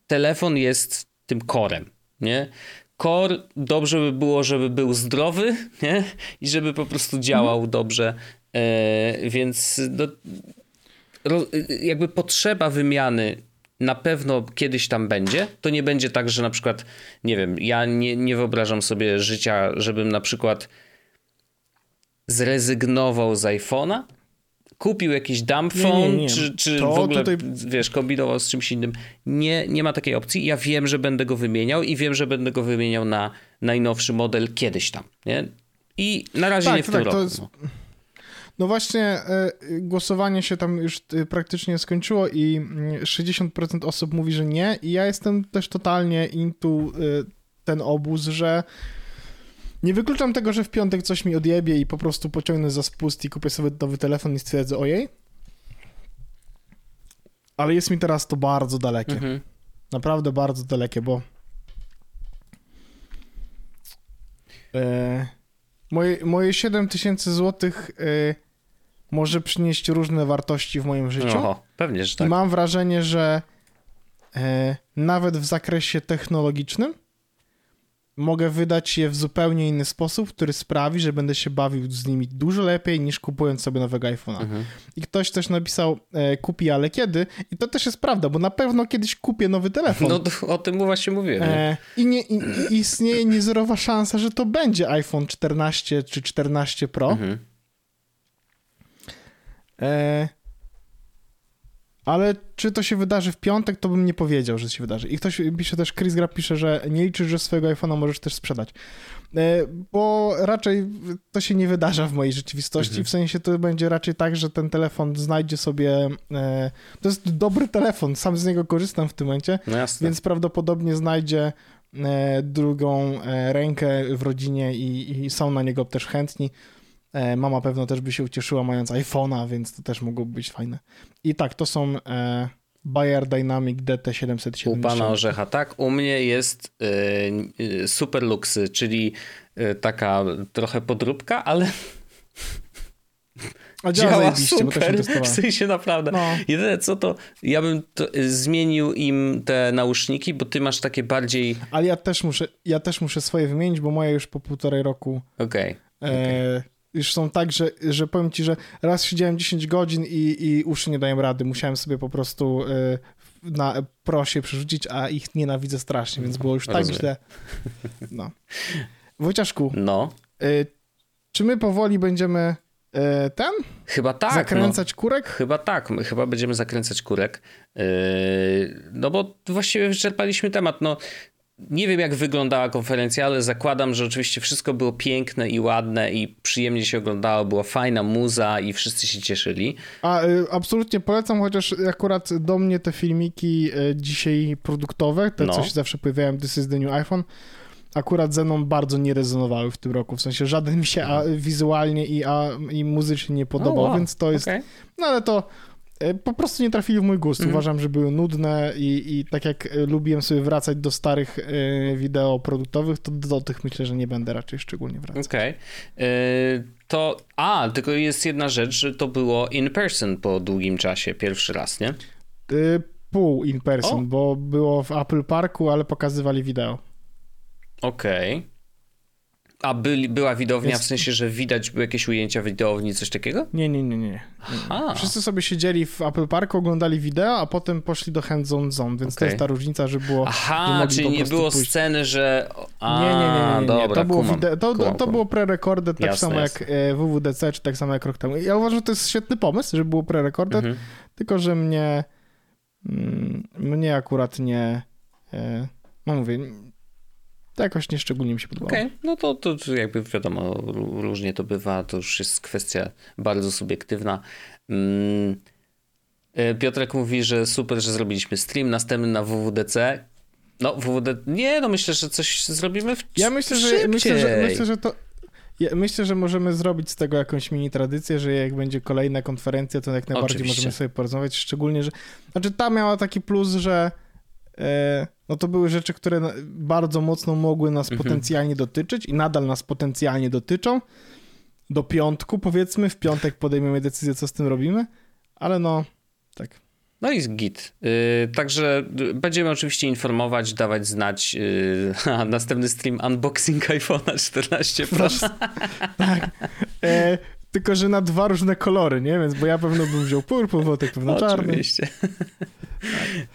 telefon jest tym korem, nie? Kor dobrze by było, żeby był zdrowy, nie? I żeby po prostu działał mhm. dobrze, e, więc do, jakby potrzeba wymiany na pewno kiedyś tam będzie. To nie będzie tak, że na przykład, nie wiem, ja nie, nie wyobrażam sobie życia, żebym na przykład zrezygnował z iPhone'a, kupił jakiś dump phone, nie, nie, nie. czy, czy w ogóle, tutaj... wiesz, kombinował z czymś innym. Nie, nie ma takiej opcji. Ja wiem, że będę go wymieniał i wiem, że będę go wymieniał na najnowszy model kiedyś tam, nie? I na razie tak, nie w tak, tym roku. No. Właśnie, e, głosowanie się tam już e, praktycznie skończyło i 60% mm, osób mówi, że nie. I ja jestem też totalnie into e, ten obóz, że nie wykluczam tego, że w piątek coś mi odjebie i po prostu pociągnę za spust i kupię sobie nowy telefon i stwierdzę, ojej. Ale jest mi teraz to bardzo dalekie. Mhm. Naprawdę bardzo dalekie, bo moje, moje 7 tysięcy złotych może przynieść różne wartości w moim życiu. Oho, pewnie, że tak. I mam wrażenie, że e, nawet w zakresie technologicznym mogę wydać je w zupełnie inny sposób, który sprawi, że będę się bawił z nimi dużo lepiej niż kupując sobie nowego iPhone'a. Mhm. I ktoś też napisał, e, kupi, ale kiedy? I to też jest prawda, bo na pewno kiedyś kupię nowy telefon. No o tym właśnie mówiłem. E, I, nie, i, i istnieje niezerowa szansa, że to będzie iPhone 14 czy 14 Pro. Mhm. E, ale czy to się wydarzy w piątek, to bym nie powiedział, że się wydarzy. I ktoś pisze też, Chris Grab pisze, że nie liczysz, że swojego iPhone'a możesz też sprzedać. E, bo raczej to się nie wydarza w mojej rzeczywistości. Mhm. W sensie to będzie raczej tak, że ten telefon znajdzie sobie. E, to jest dobry telefon, sam z niego korzystam w tym momencie, no więc prawdopodobnie znajdzie e, drugą rękę w rodzinie i, i są na niego też chętni. E, mama pewno też by się ucieszyła mając iPhone'a, więc to też mogłoby być fajne. I tak, to są e, Bayer Dynamic DT770. U pana Orzecha, tak. U mnie jest y, Super Luxy, czyli taka trochę podróbka, ale a działa, działa super, w sensie naprawdę. No. Jedyne co to, ja bym to, zmienił im te nauszniki, bo ty masz takie bardziej... Ale ja też muszę, ja też muszę swoje wymienić, bo moje już po półtorej roku... Okej. Okay. E, okay już są tak, że, że powiem ci, że raz siedziałem 10 godzin i, i uszy nie dają rady. Musiałem sobie po prostu y, na prosie przerzucić, a ich nienawidzę strasznie, więc było już tak Rozumiem. źle. No. Wojciaszku. No. Y, czy my powoli będziemy y, ten? Chyba tak. Zakręcać no. kurek? Chyba tak. My chyba będziemy zakręcać kurek. No bo właściwie wyczerpaliśmy temat. No, nie wiem, jak wyglądała konferencja, ale zakładam, że oczywiście wszystko było piękne i ładne i przyjemnie się oglądało, była fajna muza i wszyscy się cieszyli. A y, absolutnie polecam, chociaż akurat do mnie te filmiki y, dzisiaj produktowe, te no. co się zawsze pojawiają, This is the new iPhone, akurat ze mną bardzo nie rezonowały w tym roku. W sensie żaden mi się a, wizualnie i, a, i muzycznie nie podobał, oh, wow. więc to jest. Okay. No ale to po prostu nie trafili w mój gust. Mm. Uważam, że były nudne i, i tak jak e, lubiłem sobie wracać do starych e, wideo produktowych, to do tych myślę, że nie będę raczej szczególnie wracał. Okej. Okay. To, a, tylko jest jedna rzecz, że to było in person po długim czasie, pierwszy raz, nie? Pół in person, o? bo było w Apple Parku, ale pokazywali wideo. Okej. Okay. A byli, była widownia Jest... w sensie, że widać były jakieś ujęcia widowni, coś takiego? Nie, nie, nie, nie. Wszyscy sobie siedzieli w Apple Parku, oglądali wideo, a potem poszli do Hands On Zone, więc okay. to jest ta różnica, że było... Aha, czyli nie było pójść. sceny, że... A, nie, nie, nie, nie, nie. Dobra, to, było kumam, to, kumam, to, było pre-recorded tak jasne, samo jasne. jak e, WWDC, czy tak samo jak rok temu. Ja uważam, że to jest świetny pomysł, że było pre-recorded, mhm. tylko że mnie... Mm, mnie akurat nie... E, no mówię, to jakoś nieszczególnie mi się podobało. Okej, okay. no to, to jakby wiadomo, różnie to bywa, to już jest kwestia bardzo subiektywna. Mm. E, Piotrek mówi, że super, że zrobiliśmy stream, następny na WWDC. No, WWD... Nie, no myślę, że coś zrobimy w Ja myślę, że, myślę, że, myślę, że to... Ja myślę, że możemy zrobić z tego jakąś mini tradycję, że jak będzie kolejna konferencja, to jak najbardziej Oczywiście. możemy sobie porozmawiać, szczególnie, że... Znaczy ta miała taki plus, że no to były rzeczy, które bardzo mocno mogły nas mhm. potencjalnie dotyczyć i nadal nas potencjalnie dotyczą. Do piątku, powiedzmy, w piątek podejmiemy decyzję, co z tym robimy, ale no, tak. No i git. Yy, także będziemy oczywiście informować, dawać znać. Yy, a następny stream unboxing iPhone'a 14 Pro. tak. E, tylko, że na dwa różne kolory, nie? Więc bo ja pewno bym wziął purple, Wojtek pewno czarny. Oczywiście.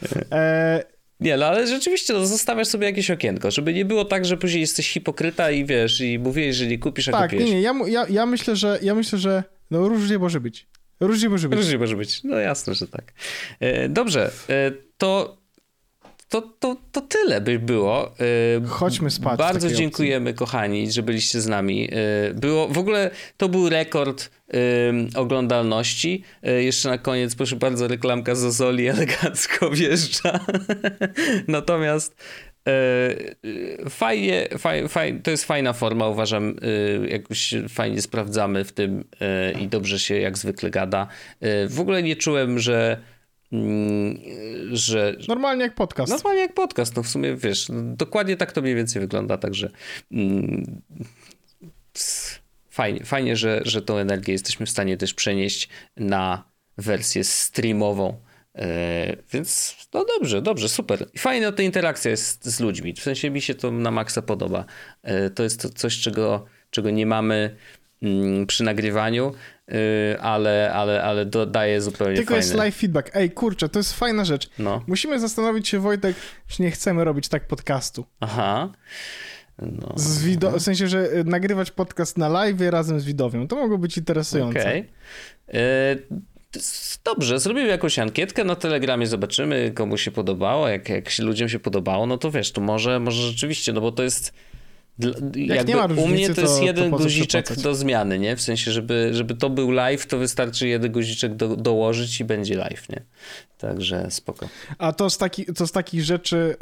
Tak. E, nie, no ale rzeczywiście no, zostawiasz sobie jakieś okienko, żeby nie było tak, że później jesteś hipokryta i wiesz, i mówisz, że nie kupisz, a tak, nie, nie, ja, ja, ja myślę, że ja myślę, że no różnie może być. Różnie może być. Różnie może być, no jasne, że tak. E, dobrze, e, to to, to, to tyle by było. E, Chodźmy spać. Bardzo dziękujemy, opcji. kochani, że byliście z nami. Było, w ogóle to był rekord oglądalności. E, jeszcze na koniec, proszę bardzo, reklamka Zozoli elegancko wjeżdża. Natomiast fajnie, faj, faj, to jest fajna forma, uważam, jakoś fajnie sprawdzamy w tym i dobrze się jak zwykle gada. W ogóle nie czułem, że Mm, że... Normalnie jak podcast. Normalnie jak podcast, no w sumie wiesz, dokładnie tak to mniej więcej wygląda, także mm, fajnie, fajnie że, że tą energię jesteśmy w stanie też przenieść na wersję streamową E, więc no dobrze, dobrze, super. Fajna ta interakcja jest z ludźmi. W sensie mi się to na maksa podoba. E, to jest to coś, czego, czego nie mamy mm, przy nagrywaniu, e, ale, ale, ale dodaje zupełnie Tylko fajny... jest live feedback. Ej, kurczę, to jest fajna rzecz. No. Musimy zastanowić się, Wojtek, czy nie chcemy robić tak podcastu. Aha. No. Z wido- w sensie, że nagrywać podcast na live razem z widowiem. To mogło być interesujące. Okej. Okay. Dobrze, zrobimy jakąś ankietkę na Telegramie, zobaczymy, komu się podobało. Jak, jak ludziom się podobało, no to wiesz, to może, może rzeczywiście, no bo to jest. Jak nie ma różnicy, u mnie to jest jeden to guziczek do zmiany, nie? W sensie, żeby, żeby to był live, to wystarczy jeden guziczek do, dołożyć i będzie live, nie? Także spoko. A to z, taki, to z takich rzeczy,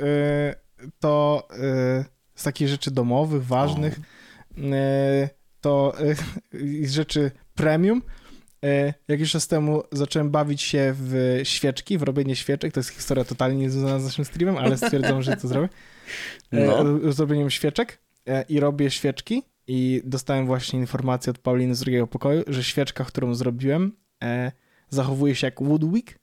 yy, to yy, z takich rzeczy domowych, ważnych, yy, to y, rzeczy premium, E, jakiś czas temu zacząłem bawić się w świeczki, w robienie świeczek. To jest historia totalnie niezwiązana z naszym streamem, ale stwierdzam, że to zrobię. E, no. Zrobieniem świeczek e, i robię świeczki i dostałem właśnie informację od Pauliny z drugiego pokoju, że świeczka, którą zrobiłem, zachowuje się jak woodwick,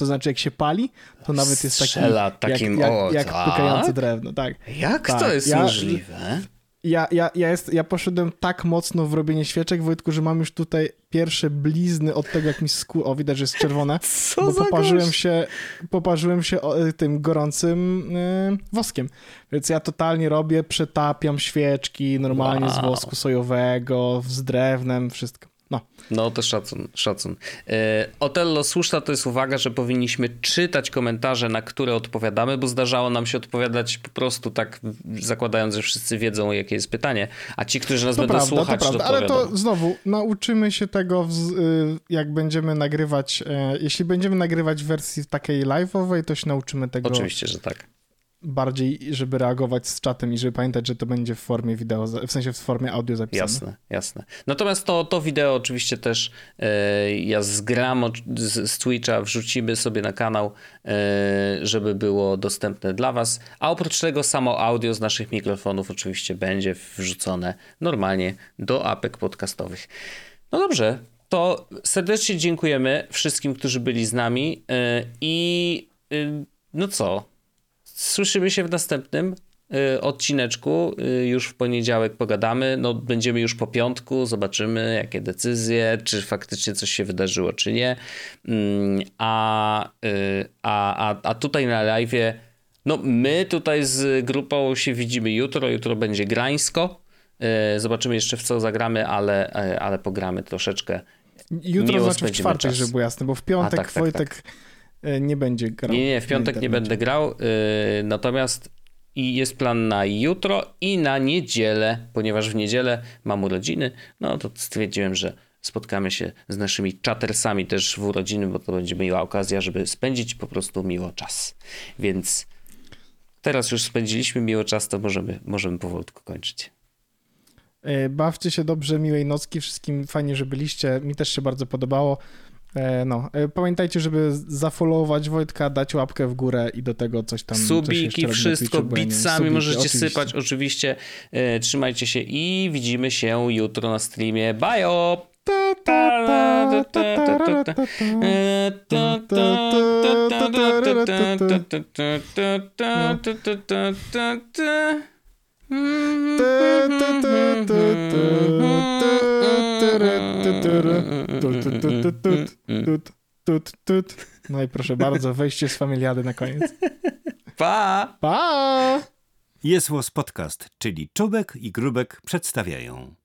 to znaczy jak się pali, to nawet jest taki takim, jak, jak, jak tak? pykające drewno. Tak. Jak tak. to jest ja, możliwe? ja, ja, ja, jest, ja poszedłem tak mocno w robienie świeczek, Wojtku, że mam już tutaj pierwsze blizny od tego, jak mi skóra... O, widać, że jest czerwone. Co bo poparzyłem się, poparzyłem się tym gorącym yy, woskiem. Więc ja totalnie robię, przetapiam świeczki normalnie wow. z wosku sojowego, z drewnem, wszystko. No. No to szacun, szacun. E, Otello, słuszna to jest uwaga, że powinniśmy czytać komentarze, na które odpowiadamy, bo zdarzało nam się odpowiadać po prostu tak, zakładając, że wszyscy wiedzą, jakie jest pytanie, a ci, którzy nas to będą prawda, słuchać, to, prawda, to Ale to znowu, nauczymy się tego, y, jak będziemy nagrywać, e, jeśli będziemy nagrywać w wersji takiej live'owej, to się nauczymy tego. Oczywiście, że tak bardziej, żeby reagować z czatem i żeby pamiętać, że to będzie w formie wideo, w sensie w formie audio zapisane. Jasne, jasne. Natomiast to, to wideo oczywiście też e, ja zgram z, z Twitcha, wrzucimy sobie na kanał, e, żeby było dostępne dla was, a oprócz tego samo audio z naszych mikrofonów oczywiście będzie wrzucone normalnie do apek podcastowych. No dobrze, to serdecznie dziękujemy wszystkim, którzy byli z nami e, i no co, Słyszymy się w następnym y, odcineczku. Y, już w poniedziałek pogadamy. No, będziemy już po piątku, zobaczymy jakie decyzje, czy faktycznie coś się wydarzyło, czy nie. Mm, a, y, a, a, a tutaj na live, no my tutaj z grupą się widzimy jutro. Jutro będzie grańsko. Zobaczymy jeszcze w co zagramy, ale, ale pogramy troszeczkę. Jutro Miło znaczy w czwartek, żeby było jasne, bo w piątek a, tak, tak, Wojtek tak. E, nie będzie grał. Nie, nie, w piątek nie będę grał, yy, natomiast i jest plan na jutro i na niedzielę, ponieważ w niedzielę mam urodziny, no to stwierdziłem, że spotkamy się z naszymi czatersami też w urodziny, bo to będzie miła okazja, żeby spędzić po prostu miło czas. Więc teraz już spędziliśmy miło czas, to możemy, możemy powolutku kończyć. E, bawcie się dobrze, miłej nocki, wszystkim fajnie, że byliście, mi też się bardzo podobało. E, no, e, pamiętajcie, żeby zafollowować Wojtka, dać łapkę w górę i do tego coś tam. Subiki, coś wszystko, bitsami możecie oczywiście. sypać, oczywiście. E, trzymajcie się i widzimy się jutro na streamie. Bajo! No i proszę bardzo, wejście z familiady na koniec. Pa! Pa! Jest Podcast, czyli Czubek i Grubek przedstawiają.